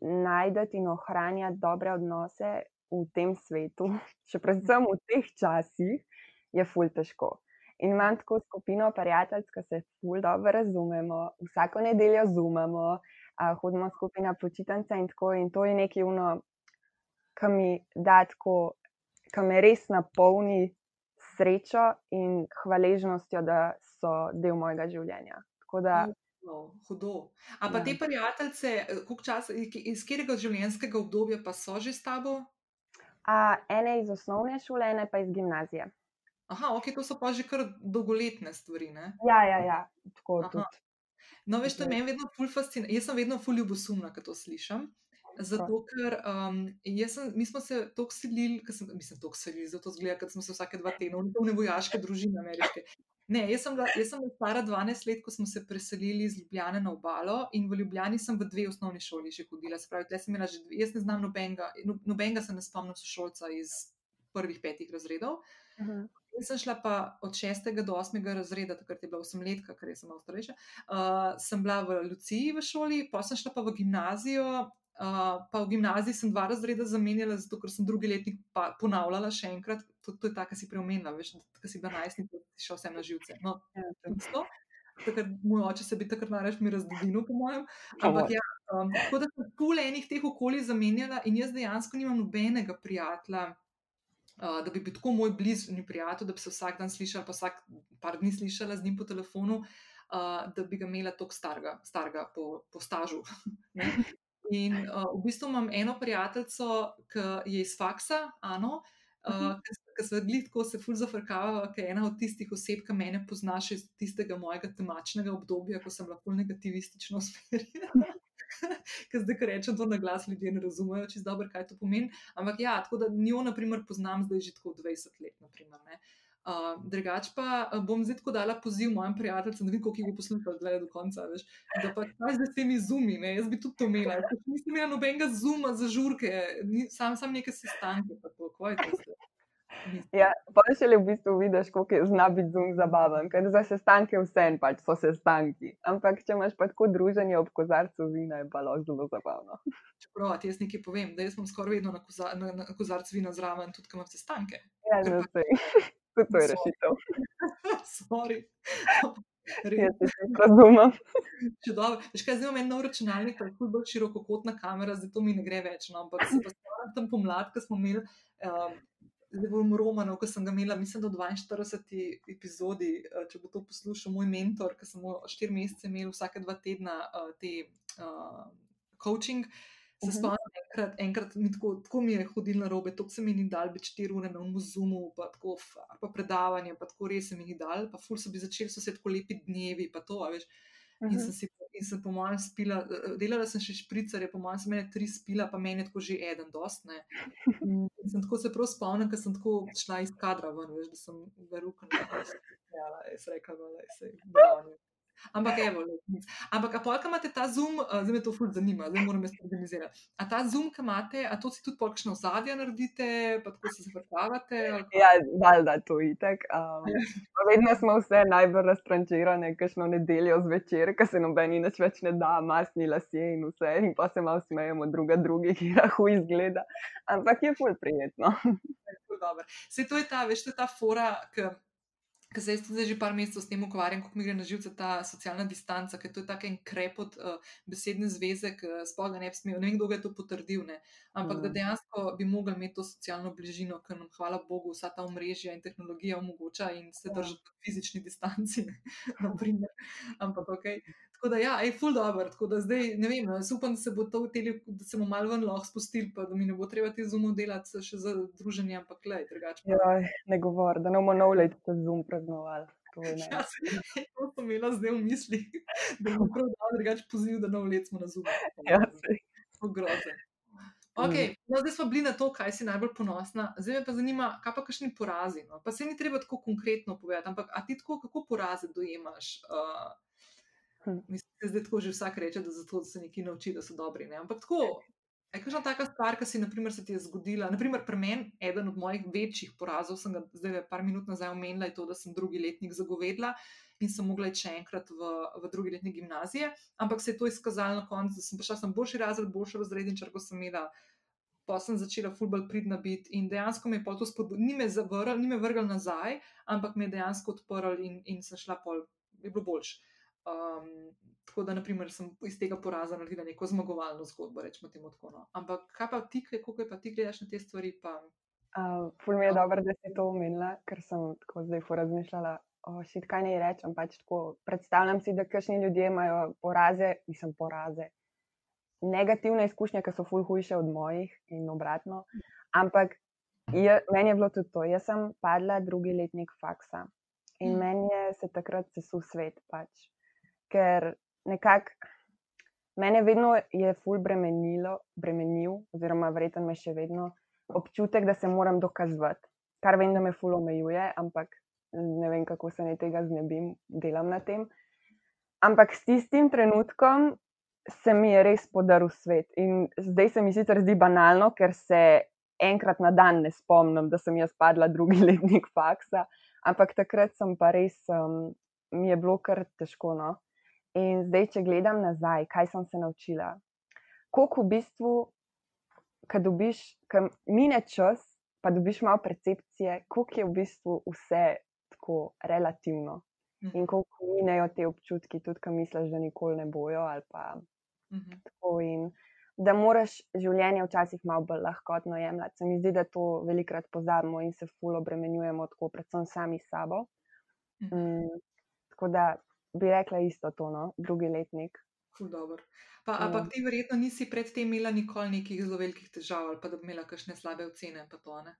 najdete in ohranjati dobre odnose v tem svetu, (laughs) še predvsem v teh časih, je ful težko. In imam tako skupino prijateljic, ki se ful dobro razumemo, vsako nedeljo zumamo, a, hodimo skupaj na počitnice in tako. In to je nekaj, uno, ki mi da tako, ki me res napolni srečo in hvaležnostjo, da so del mojega življenja. Tako da, No, hudo. A pa Ja. te prijateljice, časa, iz katerega življenjskega obdobja pa so že s tabo? a, ene iz osnovne šole, ene pa iz gimnazije. Aha, ok, to so pa že kar dolgoletne stvari. Ne? Ja, ja, ja, tako Aha. tudi. No, veš, to je meni vedno ful fascinantno. Jaz sem vedno ful ljubosumna, ko to slišim. Zato, ker um, sem, mi smo se tako selili, ker sem, mislim, tako selili, zato zgleda, ker smo se vsake dva tedna, ne vojaške (laughs) družine ameriške. Ne, jaz sem, bila, jaz sem bila stara 12 let, ko smo se preselili iz Ljubljane na obalo in v Ljubljani sem v dve osnovni šoli že hodila. Se pravi, sem že, dve- jaz ne znam nobenega, no- nobenega se ne spomnim sošolca iz prvih petih razredov. Mhm. Jaz sem šla pa od 6. do 8. razreda, takrat je bila 8 let, ker sem bila starejša. Uh, sem bila v Luciji v šoli, pa sem šla pa v gimnazijo. Uh, pa v gimnaziji sem dva razreda zamenjala, zato ker sem drugi letnik ponavljala še enkrat. To, to je ta, ki si preomenila, veš, ki si bila najstnik, ti šel vsem na živce. No, Ja, to- isto. Takrat, moj oče se bi takrat najraž mi razdobinil, po mojem. Ampak ja, um, tako da sem pol enih teh okolij zamenjala in jaz dejansko nimam nobenega prijatelja, uh, da bi bil tako moj bližnji prijatelj, da bi se vsak dan slišala, pa vsak par dni slišala z njim po telefonu, uh, da bi ga imela tako starega, starega po, po stažu. (laughs) In uh, v bistvu imam eno prijateljico, ki je iz faksa, Ano. Uh, Ker se glih tako se ful zafrkava, ker je ena od tistih oseb, ki mene pozna še iz tistega mojega temačnega obdobja, ko sem bila ful negativistično usmerjena. (laughs) Ker zdaj, ko rečem to na glas, ljudje ne razumejo čisto dobro, kaj to pomeni. Ampak ja, tako da njo, na primer, poznam zdaj že tako 20 let. Naprimer. Uh, drugač pa bom zdaj tako dala poziv mojim prijateljem, da vidim, koliko jih bo poslušal gledaj do konca. Veš, da pa kaj zdaj s temi zumi, ne? jaz bi tudi to imela. Pač Nisem imela nobenega zuma za žurke, sam, sam neke sestanke. pa to, kaj je to zdaj? Ja, pa šele v bistvu vidiš, koliko je zna biti zum zabaven, ker za sestanke vse pač so sestanki. Ampak če imaš pa tako druženje ob kozarcu vina, je pa lahko zelo zabavno. (laughs) Čeprav ti jaz nekaj povem, da jaz sem skoraj vedno na, koza, na, na kozarcu vina zraven, tudi ko imam sestanke. Ja, no, sej. (laughs) Tudi to je rešitev. (laughs) Sorry. Res. Jaz se tudi razumem. Če dobro, veš kaj, zdaj imam en nov računalnik, pa je ful bolj širokokotna kamera, zdaj to mi ne gre več, no, ampak se pa spomnim tam pomlad, ko smo imeli, um, zdaj bom Romanov, ko sem ga imela, mislim, da v 42. epizodi, uh, če bo to poslušal moj mentor, ki sem mu štiri mesece imel vsake dva tedna uh, te uh, coaching Se Mhm. spomnim, enkrat, enkrat mi tako, tako mi je hodil na robe, to se mi ni dal, več 4 ure na umuzumu, pa tako, pa predavanje, pa tako res se mi ni dal, pa ful so bi začeli so se tako lepi dnevi, pa to, veš. In Mhm. sem, si, in sem po mojem spila, eh, delala sem še špricarje, po mojem sem mene tri spila, pa meni je tako že eden, dost ne. In sem tako se prav spomnila, ker sem tako šla iz kadra ven, veš, da sem verukala. Ja, jaz rekla, da se je. Ampak, evo, le, nic. Ampak, a polka imate ta zoom, uh, zdaj me to ful zanima, zdaj moram jaz organizirati. A ta zoom, ki imate, a to si tudi polkšno ozadje naredite, pa tako se zafrkavate? kako? Ja, valjda to itek. Um, pa vedno smo vse najbolj raztrančirane, kakšno nedeljo zvečer, ko se nobeni nič več ne da, masni lasje in vse, in pa se malo smejemo druga drugi, (laughs) ki rahu izgleda. Ampak je ful prijetno. Dobro. Saj to je ta, veš, to je ta fora, ki. Ker se jaz tudi že par mesecev s tem ukvarjam, kako mi gre na živce ta socialna distanca, ker to je tako en krepot uh, besedne zveze, ki sploh ne bi smel. Ne vem, kdo je to potrdil, ne? ampak mm. da Mm. dejansko bi mogli imeti to socialno bližino, ker nam, hvala Bogu, vsa ta omrežja in tehnologija omogoča in se Ja. držati v fizični distanci. (laughs) naprimer. ampak ok. Tako da, ja, je full dobro. Tako da zdaj, ne vem, jaz upam, da se bo to vteli, da se bomo malo ven lahko spustili, pa da mi ne bo treba te zumov delati še za druženje, ampak le, drugače. Joj, ne govor, da ne bomo nov let ta zoom praznovali. To je. (laughs) Ja, to sem imela zdaj v mislih, (laughs) da bo prav dal drugače poziv, da nov let smo na zubu. Ja, saj. Grozen. Okay, no, zdaj smo bili na to, kaj si najbolj ponosna. Zdaj me pa zanima, kaj pa kakšni porazi. No? Pa se ni treba tako konkretno povedati, ampak a ti tako, kako poraze dojemaš? Uh, Hm. mislim, da zdaj tako že vsak reče, da zato da se nekaj nauči, da so dobri. Ne? Ampak tako, je kakšna taka stvar, ki si naprimer, se ti je zgodila. Naprimer, pri meni, eden od mojih večjih porazov, sem ga zdaj le par minut nazaj omenila, je to, da sem drugi letnik zagovedla in sem mogla iti še enkrat v, v drugi letnik gimnazije, ampak se je to izkazalo na koncu, da sem prišla sem boljši razred, boljši razredničar, ko sem imela. Pa sem začela fulbol pridna biti in dejansko me je pol to spodbudilo, ni me zavrl, ni me vrgel nazaj, ampak me je dejansko odprl in, in sem šla pol, je bilo boljš. Um, tako da, naprimer, sem iz tega poraza naredila neko zmagovalno zgodbo, rečemo temu tako. No. Ampak kaj pa ti, kako je pa ti gledaš na te stvari? Pa, Uh, ful mi je dobro, da si to omenila, ker sem tako zdaj porazmišljala, šit, kaj naj rečem. Pač tako, predstavljam si, da kakšni ljudje imajo poraze, nisem poraze. Negativne izkušnje, ki so ful hujše od mojih in obratno. Ampak je, meni je bilo tudi to. Jaz sem padla drugi letnik faksa in Mm. meni je se takrat sesul svet. Pač. Ker nekako mene vedno je ful bremenilo, bremenil, oziroma verjetno me še vedno občutek, da se moram dokazovati. Kar vem, da me ful omejuje, ampak ne vem, kako se naj tega znebim, delam na tem. Ampak s tistim trenutkom se mi je res podaril svet. In zdaj se mi sicer zdi banalno, ker se enkrat na dan ne spomnim, da sem jaz padla drugi (laughs) letnik faksa, ampak takrat sem pa res, um, mi je bilo kar težko. No? In zdaj, če gledam nazaj, kaj sem se naučila. Koliko v bistvu, ko dobiš, ko mine čas, pa dobiš malo percepcije, koliko je v bistvu vse tako relativno. In koliko minejo te občutki, tudi ko misliš, da nikoli ne bojo. ali Pa, Mhm. tako, in da moraš življenje včasih malo bolj lahkotno jemljati. Se mi zdi, da to velikrat pozabimo in se fulo obremenjujemo, tako predvsem sami s sabo. Mhm. Mm, tako da bi rekla isto to, no? drugi letnik. Ful dobro. Pa, Ja. ampak ti verjetno nisi predtem imela nikoli nekih zelo velikih težav ali pa da bi imela kakšne slabe ocene. pa To, ne?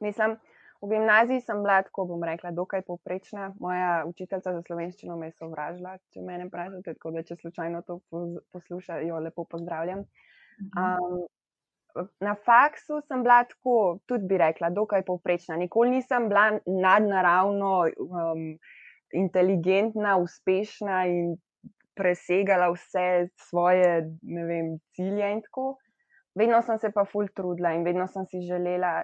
Mislim, v gimnaziji sem bila, tako bom rekla, dokaj povprečna. Moja učiteljica za slovenščino me je sovražila, če me vprašate, tako da če slučajno to poslušajo, lepo pozdravljam. Um, na faksu sem bila tako, tudi bi rekla, dokaj povprečna. Nikoli nisem bila nadnaravno um, inteligentna, uspešna in presegala vse svoje vem, cilje in tako. Vedno sem se pa ful trudila in vedno sem si želela,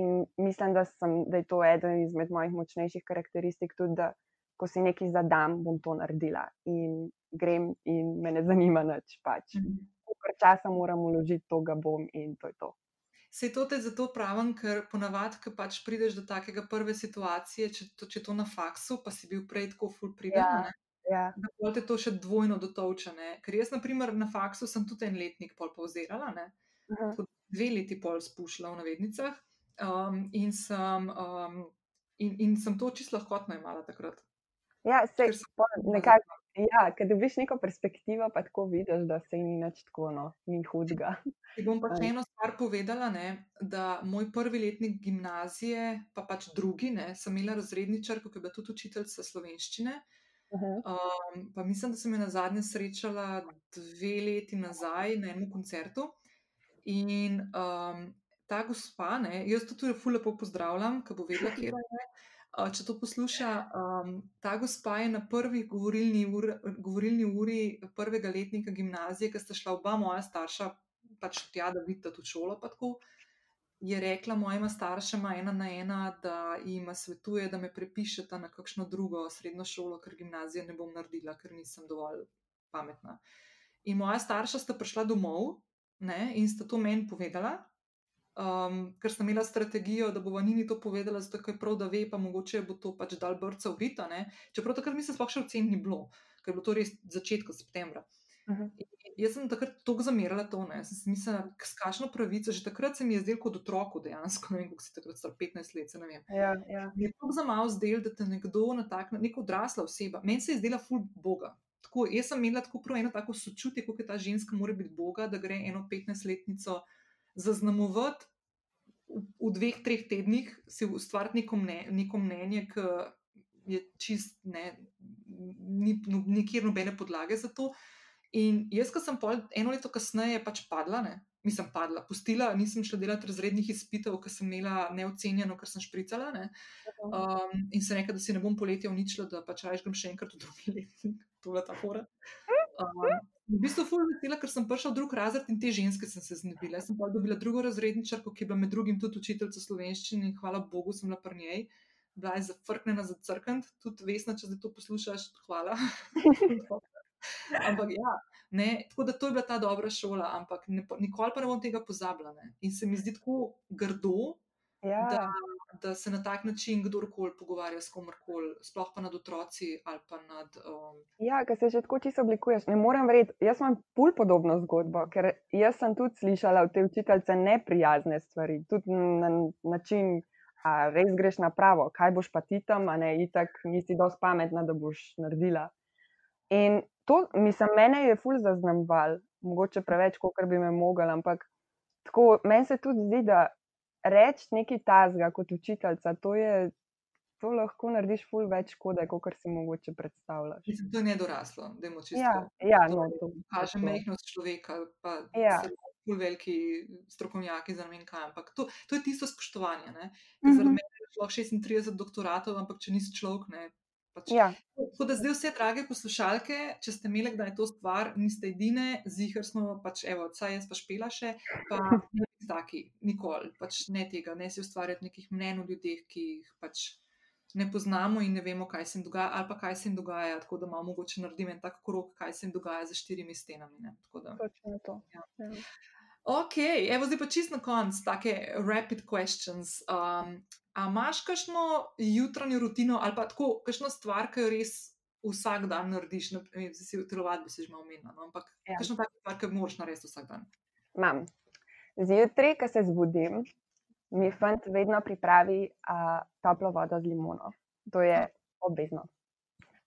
in mislim, da, sem, da je to eden izmed mojih močnejših karakteristik, tudi da ko si nekaj zadam, bom to naredila in grem in me ne zanima nič. Pač. Mhm. Kolikor časa moram uložiti, to ga bom in to je to. Se to te zato pravim, ker ponavadi, ko pač prideš do takega prve situacije, če to, če to na faksu, pa si bil prej tako full priden, Ja. Ja, da pol te to še dvojno dotovče. Ne? Ker jaz, na primer, na faksu sem tudi en letnik pol povzirala, ne? uh-huh. tako dve leti pol spuščala v navednicah um, in, sem, um, in, in sem to čisto lahkotno imala takrat. Ja, se nekako. Ja, ker dobiš neko perspektivo, pa tako vidiš, da se ni nič tako, no, ni hudega. Ti bom pa še eno stvar povedala, ne, da moj prvi letnik gimnazije, pa pač drugi, ne, sem imela razredničarko, ki je bila tudi učiteljica slovenščine. Mhm. Um, pa mislim, da sem jo na zadnje srečala dve leti nazaj na enem koncertu. In um, ta gospa, ne, jaz to tudi ful lepo pozdravljam, ki bo vedela, kje je. Uh, če to posluša, um, ta gospa je na prvi govorilni, ur, govorilni uri prvega letnika gimnazije, ki sta šla oba moja starša pač tja, da vidita to šolo. tako, Je rekla mojima staršema ena na ena, da jim svetuje, da me prepišeta na kakšno drugo srednjo šolo, ker gimnazije ne bom naredila, ker nisem dovolj pametna. In moja starša sta prišla domov ne, in sta to meni povedala, um, ker sem imela strategijo, da bova Nini to povedala, zato je prav, da ve, pa mogoče bo to pač dal brca v vita. Ne. Čeprav takrat mislim, sploh še ocen ni bilo, ker je bilo to res začetka septembra. Mhm. In jaz sem takrat tako zamerala to, ne. sem mislila, s kakšno pravico, že takrat se mi je zdelo kot otroku dejansko, ne vem, koliko si takrat star, 15 let, se ne vem. Ja, ja. Mi je tako za malo zdel, da te nekdo na tak, neka odrasla oseba, meni se je zdela ful Boga. Tako, jaz sem imela tako prav eno tako sočutje, kako je ta ženska mora biti Boga, da gre eno 15-letnico zaznamovati v, v dveh, treh tednih, si ustvariti neko, mne, neko mnenje, ki je čist, ne, ni no, nikjer nobene podlage za to. In jaz, ko sem pol, eno leto kasneje pač padla, ne, nisem padla, pustila, nisem šla delati razrednih izpitev, ker sem imela neocenjeno, ker sem špricala. Ne. Um, in se nekaj, da si ne bom poletja uničila, da pač raje grem še enkrat v drugi letnik, to je bila ta fora. Um, v bistvu ful vesela, ker sem prišla v drug razred in te ženske sem se znebila. Jaz sem pa dobila drugo razredničarko, ki je bila med drugim tudi učiteljica slovenščine in hvala Bogu sem bila pri njej. Bila je zafrknjena za crkant, tudi vesna, če zdaj to poslušaš, hvala. (laughs) ampak ja, ne, tako da to je bila ta dobra šola, ampak ne, nikoli pa ne bom tega pozabila. Ne. In se mi zdi tako grdo, Ja. da, da se na tak način kdorkoli pogovarja s komorkoli, sploh pa nad otroci ali pa nad. Um, Ja, ker se že tako čisto oblikuješ. Ne morem verjeti, jaz imam pol podobno zgodbo, ker jaz sem tudi slišala od te učiteljice neprijazne stvari, tudi na način, a res greš na pravo, kaj boš pa ti tam, a ne itak, nisi dosti pametna, da boš naredila. In to, mislim, mene je ful zaznamoval, mogoče preveč, kot bi me mogel, ampak tako, meni se tudi zdi, da reči nekaj tazga kot učiteljica, to je. To lahko narediš ful več škode, kot si mogoče predstavljaš. Mislim, to je nedoraslo, da imamo čisto. Ja, ja, no, to, kaže mehkost človeka, pa Ja. ful veliki strokovnjaki za vem kaj. Ampak to, to je tisto spoštovanje. Ne? Mhm. Ker Zaradi mene je šlo 36 doktoratov, ampak če nisi človek, ne. Pač, Ja, Tako da zdaj vse, drage poslušalke, če ste imeli kdaj to stvar, niste edine, zihar smo, pač, evo, saj jaz pa špela še, pa (laughs) taki, nikoli, pač ne tega, ne si ustvarjati nekih mnen o ljudeh, ki jih pač ne poznamo in ne vemo, kaj se jim dogaja, ali pa kaj se jim dogaja, tako da malo mogoče naredim en tak krok, kaj se jim dogaja za štirimi stenami. Ne, tako da. točno to. Ja. Ja. Ok, evo zdaj pa čist na konc, take rapid questions. Um, a imaš kakšno jutranjo rutino ali pa tako, kakšno stvar, ki jo res vsak dan narediš? Ne vem, zdaj si telovadbi si že malo omenila, no, ampak ja. kakšno tako stvar, ki jo moraš narediti vsak dan? Imam. Zjutraj, ko se zbudim, mi fant vedno pripravi a, toplo vodo z limono. To je obvezno.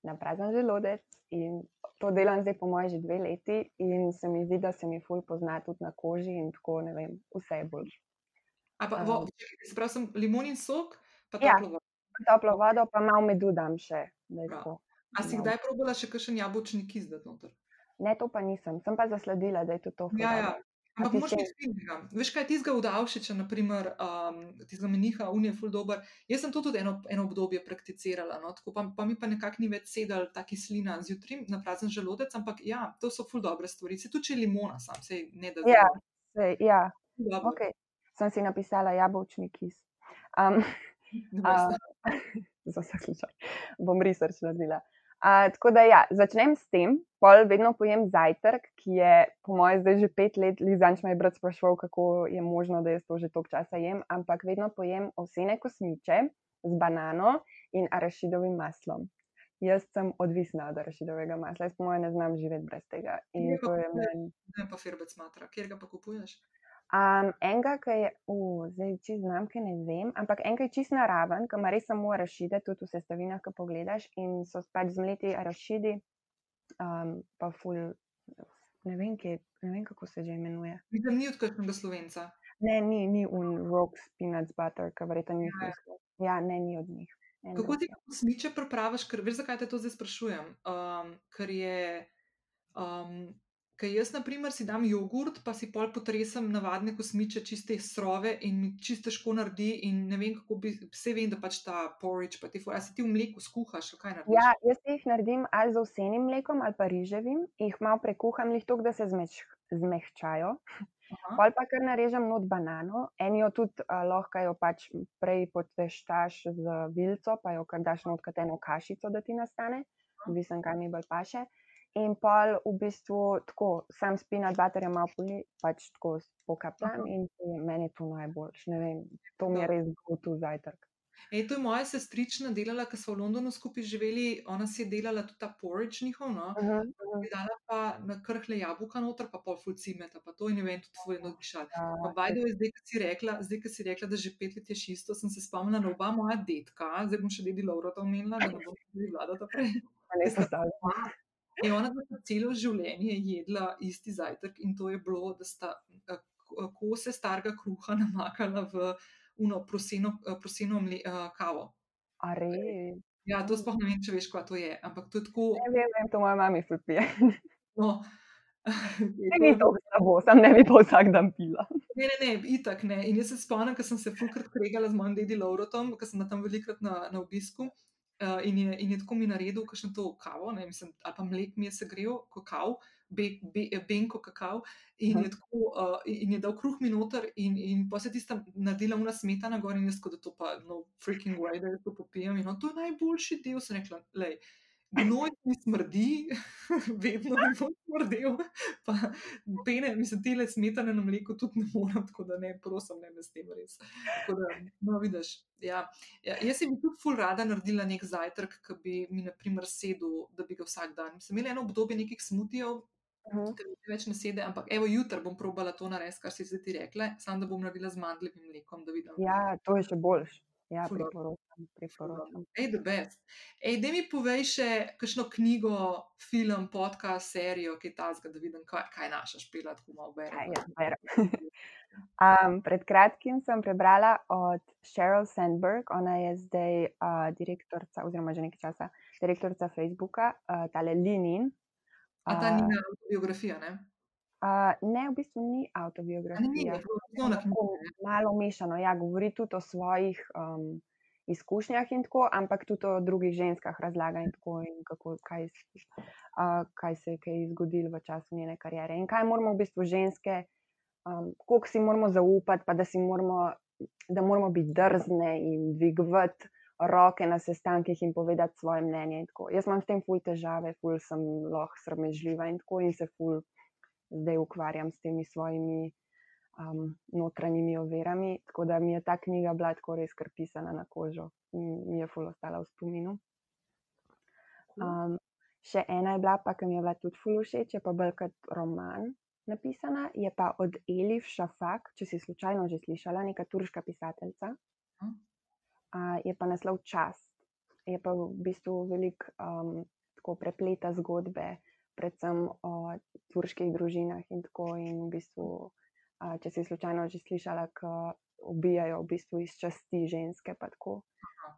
Na prazen želodec in to delam zdaj po moje že dve leti in se mi zdi, da se mi ful pozna tudi na koži in tako, ne vem, vse je boljše. A pa, Um. pravi, sem limonin sok, pa Ja. toplo vodo. Toplo vodo pa malo medu dam še, da Prav. tako. A si kdaj probala še kakšen jabolčni kis dati noter? Ne, to pa nisem, sem pa zasledila, da je to ful Ja, ja. Ampak še- biti filmega. Veš kaj, tizga v Davšiča, naprimer, um, tizga meniha, unije ful dober. Jaz sem to tudi eno, eno obdobje prakticirala, no, tako pa, pa mi pa nekako ni več sedel ta kislina zjutraj na prazen želodec, ampak ja, to so ful dobre stvari. Se tudi limona sam, se ne da Ja. Sej, ja, dobro. ok. Sem si napisala jabolčni kis. Um, stvar. (laughs) (laughs) za vsak slučaj. Bom research naredila. Uh, tako da ja, začnem s tem, pol vedno pojem zajtrk, ki je po mojem zdaj že pet let, Lizanč me je brat sprašval, kako je možno, da jaz to že toliko časa jem, ampak vedno pojem ovsene kosmiče z banano in arašidovim maslom. Jaz sem odvisna od arašidovega masla, jaz po mojem ne znam živeti brez tega. In Kje ga to je meni. Ne pa firbec matra, kjer ga pa kupuješ? Um, enega, ki je, uh, zdaj čez znamke ne vem, ampak enega je čist naraven, ki ima res samo arašide, tudi v sestavinah, ki pogledaš in so pač zmleti arašidi, um, pa ful, ne vem, kje, ne vem, kako se že imenuje. Vidim, ni od kakšnega slovenca. Ne, ni, ni un Rogues Peanuts Butter, ki verjetno ni Ja, ja. ja. ne, ni od njih. En Kako ti je. kosmiče pripraviš, ker veš, zakaj te to zdaj sprašujem? Um, ker je, um, ker jaz, na primer, si dam jogurt, pa si pol potresem navadne kosmiče, čiste srove in mi čisto težko naredi. In ne vem, kako bi, vse vem, da pač ta porridge, pa ti, a si ti v mleku skuhaš, kaj narediš? Ja, jaz jih naredim ali z ovsenim mlekom ali pa riževim, jih malo prekuham, jih tako, da se zmeč, zmehčajo. Aha. Pol pa kar narežem not banano, eni jo tudi uh, lahko jo pač prej poteštaš z vilco, pa jo kar daš not kot eno kašico, da ti nastane, odvisen, kaj mi bolj paše. In pol v bistvu tako, sam spina baterja malo poli, pač tako pokapljam Aha. in to meni je to najboljš, ne vem, to mi je Dobro. res go-to zajtrk. Ej, to je moja sestrična delala, ki smo v Londonu skupaj živeli. Ona si je delala tudi ta porridge njihov, no. Uh -huh, uh -huh. Dala pa na krhle jabolka noter, pa pol fulcimeta, pa to in ne vem, tudi tvoj nadišal. Pa Ja, bajdo je zdaj, ko si rekla, zdaj, ko si rekla, da že pet let je šisto, sem se spomnila na oba moja detka, zdaj bom še dedi Laurota omenila, da ne bom tudi vladata prej. pa ne Ker In ona je celo življenje jedla isti zajtrk in to je bilo, da sta eh, k- kose starega kruha (laughs) namakala v uno proseno, eh, proseno mle, eh, kavo. A res? Ja, to sploh ne vem, če veš, kaj to je, ampak to je tako, Ne vem, vem, to moja mami ful pije. no, Ne (laughs) (laughs) ni to slabo, sam ne bi pa vsak dan pila. Ne, ne, ne, itak ne. In jaz se spomnim, ko sem se fulkrat kregala z mojim dedi Laurotom, ko sem tam velikrat na, na obisku. Uh, in, je, in je tako mi naredil, kakšno to kavo, ne, mislim, ali pa mlek mi je segrel, kakav, be, be, benko kakav, in je, tako, uh, in je dal kruh mi noter, in, in pa se tista naredila una smetana gor, in jaz da to pa no freaking way, da jaz to popijem. In on, to je najboljši del, sem rekla, lej. Gnoj mi smrdi, (laughs) vedno mi bo smrdel, pa pene, mislim, tele smetane na mleku tudi ne morem, tako da ne, prosim, ne me s tem res. Tako da, no, vidiš, ja. ja. Jaz si bi tudi ful rada naredila nek zajtrk, ki bi mi, na primer, sedel, da bi ga vsak dan. Sem imela eno obdobje nekih smutijev, Uh -huh. mi več ne sede, ampak evo, jutri bom probala to narediti, kar si zdaj ti rekla, samo da bom naredila z mandljevim mlekom, da vidim. Ja, to je še boljš. Ja, priporočam, priporočam. Ej, the best. Ej, da mi povej še kakšno knjigo, film, podcast, serijo, kaj tasga, da vidim, kaj, kaj naša špela, tako malo berem. Kaj jaz berem? (laughs) Um, pred kratkim sem prebrala od Sheryl Sandberg, ona je zdaj uh, direktorica, oziroma že nekaj časa direktorica Facebooka, uh, tale Linin. A ta Uh, na biografija, ne? Uh, ne, v bistvu ni A ne, ni, malo mešano, ja, govori tudi o svojih um, izkušnjah in tako, ampak tudi o drugih ženskah razlaga in tako, in kako, kaj, uh, kaj se je kaj zgodilo v času njene kariere in kaj moramo v bistvu ženske, um, koliko si moramo zaupati, pa da si moramo, da moramo biti drzne in dvigovati roke na sestankih in povedati svoje mnenje. in tako. Jaz imam s tem ful težave, ful sem lahko sramežljiva in tako in se ful zdaj ukvarjam s temi svojimi um, notranjimi ovirami. Tako da mi je ta knjiga bila tako res kar pisana na kožo in mi je ful ostala v spominu. Um, še ena je bila, pa ki mi je bila tudi ful všeč, je pa bolj kot roman napisana, je pa od Elif Šafak, če si slučajno že slišala, neka turška pisateljica. Uh, je pa naslov Čas. Je pa v bistvu velik um, tako prepleta zgodbe, predvsem o turških družinah in tako. In v bistvu, uh, če si slučajno že slišala, ko ubijajo v bistvu iz časti ženske, pa tako.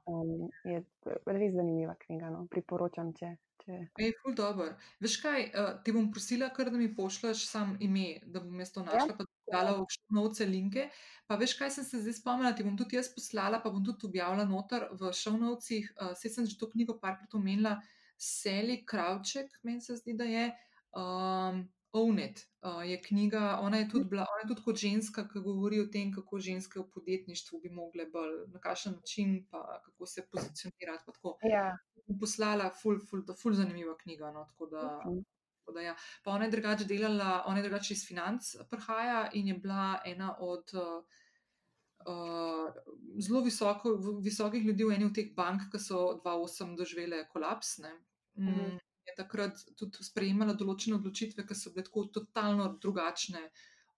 Um, je res zanimiva knjiga, no. priporočam, če. če... Ej, ful dobro. Veš kaj, uh, ti bom prosila, kar da mi pošljaš sam ime, da bom jaz to našla, pa ti dala v šovnovce linke. Pa veš kaj sem se zdaj spomnila, ti bom tudi jaz poslala, pa bom tudi objavila noter v šovnovcih. Uh, Sej sem že to knjigo parkrat omenila, Sally Kravček, meni se zdi, da je. Um, Own It uh, je knjiga, ona je tudi, bila, ona je tudi kot ženska, ki govori o tem, kako ženske v podjetništvu bi mogle bolj, na kakšen način, pa kako se pozicionirati. Ja, poslala, ful, ful, ful zanimiva knjiga. No, tako da, Mhm. tako da ja. Pa ona je drugače delala, ona je drugače iz financ prihaja in je bila ena od uh, uh, zelo visoko, visokih ljudi v eni od teh bank, ki so 2008 doživele kolaps. Ne. Mhm. Mm, je takrat tudi sprejemala določene odločitve, ki so bile tako totalno drugačne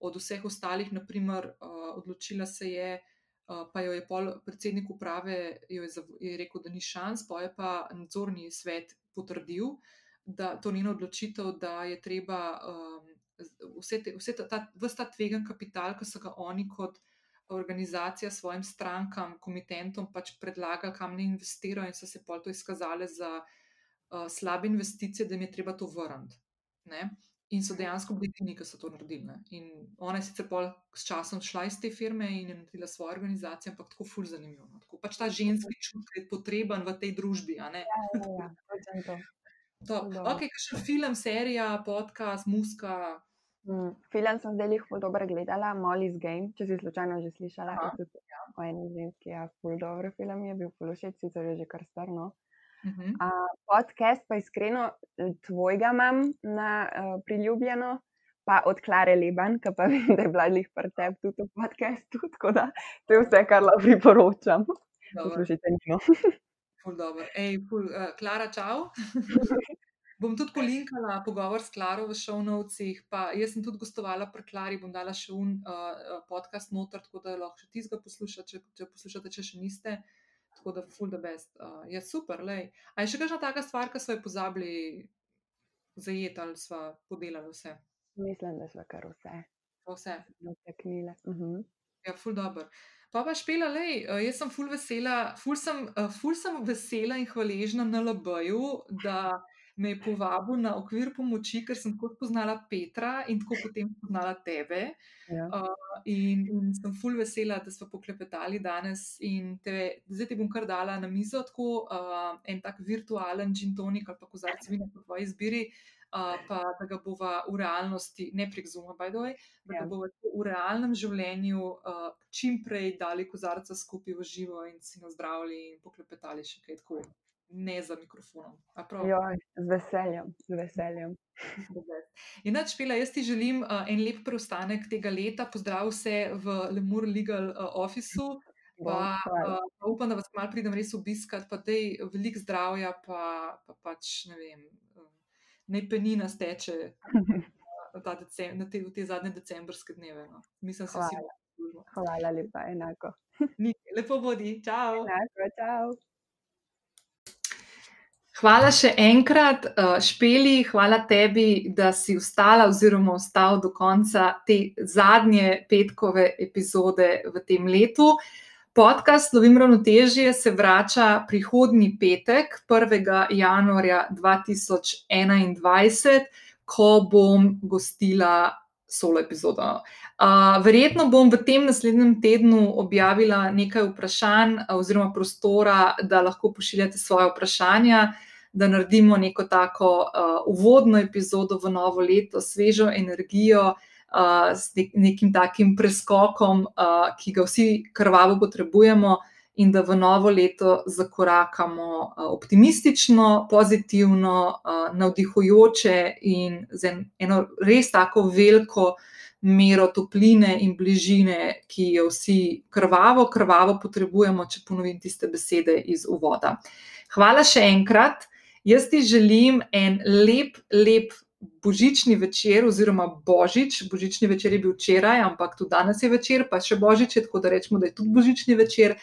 od vseh ostalih, naprimer, uh, odločila se je, uh, pa jo je pol predsednik uprave je, je rekel, da ni šans, pa je pa nadzorni svet potrdil, da to njeno odločitev, da je treba um, vse, te, vse ta, ta, ta tvegan kapital, ki so ga oni kot organizacija svojim strankam, komitentom pač predlagali, kam ne investirajo, in so se pol to izkazali za uh, slabe investicije, da jim je treba to vrniti. In so dejansko bili ti, ki so to naredili. Ne? In ona je sicer pol s časom šla iz te firme in je naredila svojo organizacijo, ampak tako ful zanimivo. No? Tako pač ta ženski čut, ki je potreben v tej družbi. Ja, ja, ja, ja, to. Ok, kakšen film, serija, podcast, muska. Mm, film sem zdaj jih zelo dobro gledala, Molly's Game, če si slučajno že slišala. Aha, ja. O eni ženski, ja, ful dobro film je bil, ful všeč, sicer je že kar strno. Uh -huh. uh, podcast pa iskreno tvojega imam na uh, priljubljeno, pa od Klare Leban, ki pa (laughs) vem, da je bila jih prtep tudi v podkastu, tako da to je vse, kar lahko priporočam. Poslušajte njeno. Ful dobro. Ej, ful, uh, Klara, čau. (laughs) bom tudi polinkala pogovor s Klaro v šovnovcih, pa jaz sem tudi gostovala pri Klari, bom dala še un uh, podcast noter, tako da lahko še tizga poslušate, če, če poslušate, če še niste. Uh, Tako da, full the best. Uh, je super, le. A je še kakšna taka stvar, ki smo jo pozabili zajeti ali smo podelali vse? Mislim, da smo kar vse. Vse. Dotaknile. Uh mhm. -huh. Ja, full dobro. Pa pa špela, le, jaz sem full vesela, full sem, full sem vesela in hvaležna na LB-ju, da me je povabil na okvir pomoči, ker sem kot poznala Petra in tako potem poznala tebe. Ja. Uh, in, in sem full vesela, da smo poklepetali danes. Te, zdaj ti bom kar dala na mizo tako, uh, en tak virtualen gin tonik ali pa kozarc vina po tvoji izbiri. Uh, pa da ga bova v realnosti, ne prek zuma, by the way, da ja. ga bova v realnem življenju uh, čim prej dali kozarca skupaj v živo in si nazdravili in poklepetali še kaj tako ne za mikrofonom. Joj, z veseljem, z veseljem. (laughs) Inač, Pela, jaz ti želim uh, en lep preostanek tega leta, pozdrav vse v Lemur Legal uh, Officeu. Pa, uh, pa upam, da vas malo pridem res obiskat, pa da je veliko zdravja, pa, pa pač ne vem, ne penina steče uh, decem, na te, te zadnje decembrske dneve. No. Mislim, da se vsi. Hvala lepa, enako. Lepo bodi, čau. Enako, čau. Hvala še enkrat, uh, Špeli, hvala tebi, da si ostala oziroma ostal do konca te zadnje petkove epizode v tem letu. Podcast Lovim ravnotežje se vrača prihodnji petek, 1. januarja 2021, ko bom gostila solo epizodo. Uh, verjetno bom v tem naslednjem tednu objavila nekaj vprašanj oziroma prostora, da lahko pošiljate svoje vprašanja da naredimo neko tako uh, uvodno epizodo v novo leto, svežo energijo, uh, s nek, nekim takim preskokom, uh, ki ga vsi krvavo potrebujemo, in da v novo leto zakorakamo uh, optimistično, pozitivno, uh, navdihujoče in z en, eno res tako veliko. Mero topline in bližine, ki jo vsi krvavo, krvavo potrebujemo, če ponovim tiste besede iz uvoda. Hvala še enkrat. Jaz ti želim en lep, lep božični večer, oziroma božič. Božični večer je bil včeraj, ampak tudi danes je večer, pa še božič, tako da rečemo, da je tudi božični večer.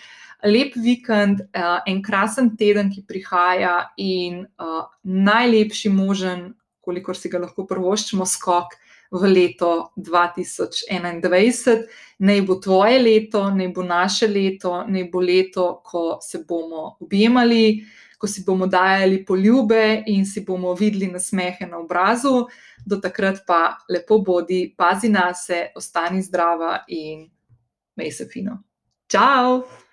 Lep vikend, uh, en krasen teden, ki prihaja, in uh, najlepši možen, kolikor si ga lahko prvoščimo, skok v leto 2021. Naj bo tvoje leto, naj bo naše leto, naj bo leto, ko se bomo objemali ko si bomo dajali poljube in si bomo videli nasmehe na obrazu. Do takrat pa lepo bodi, pazi na se, ostani zdrava in mej se fino. Ciao!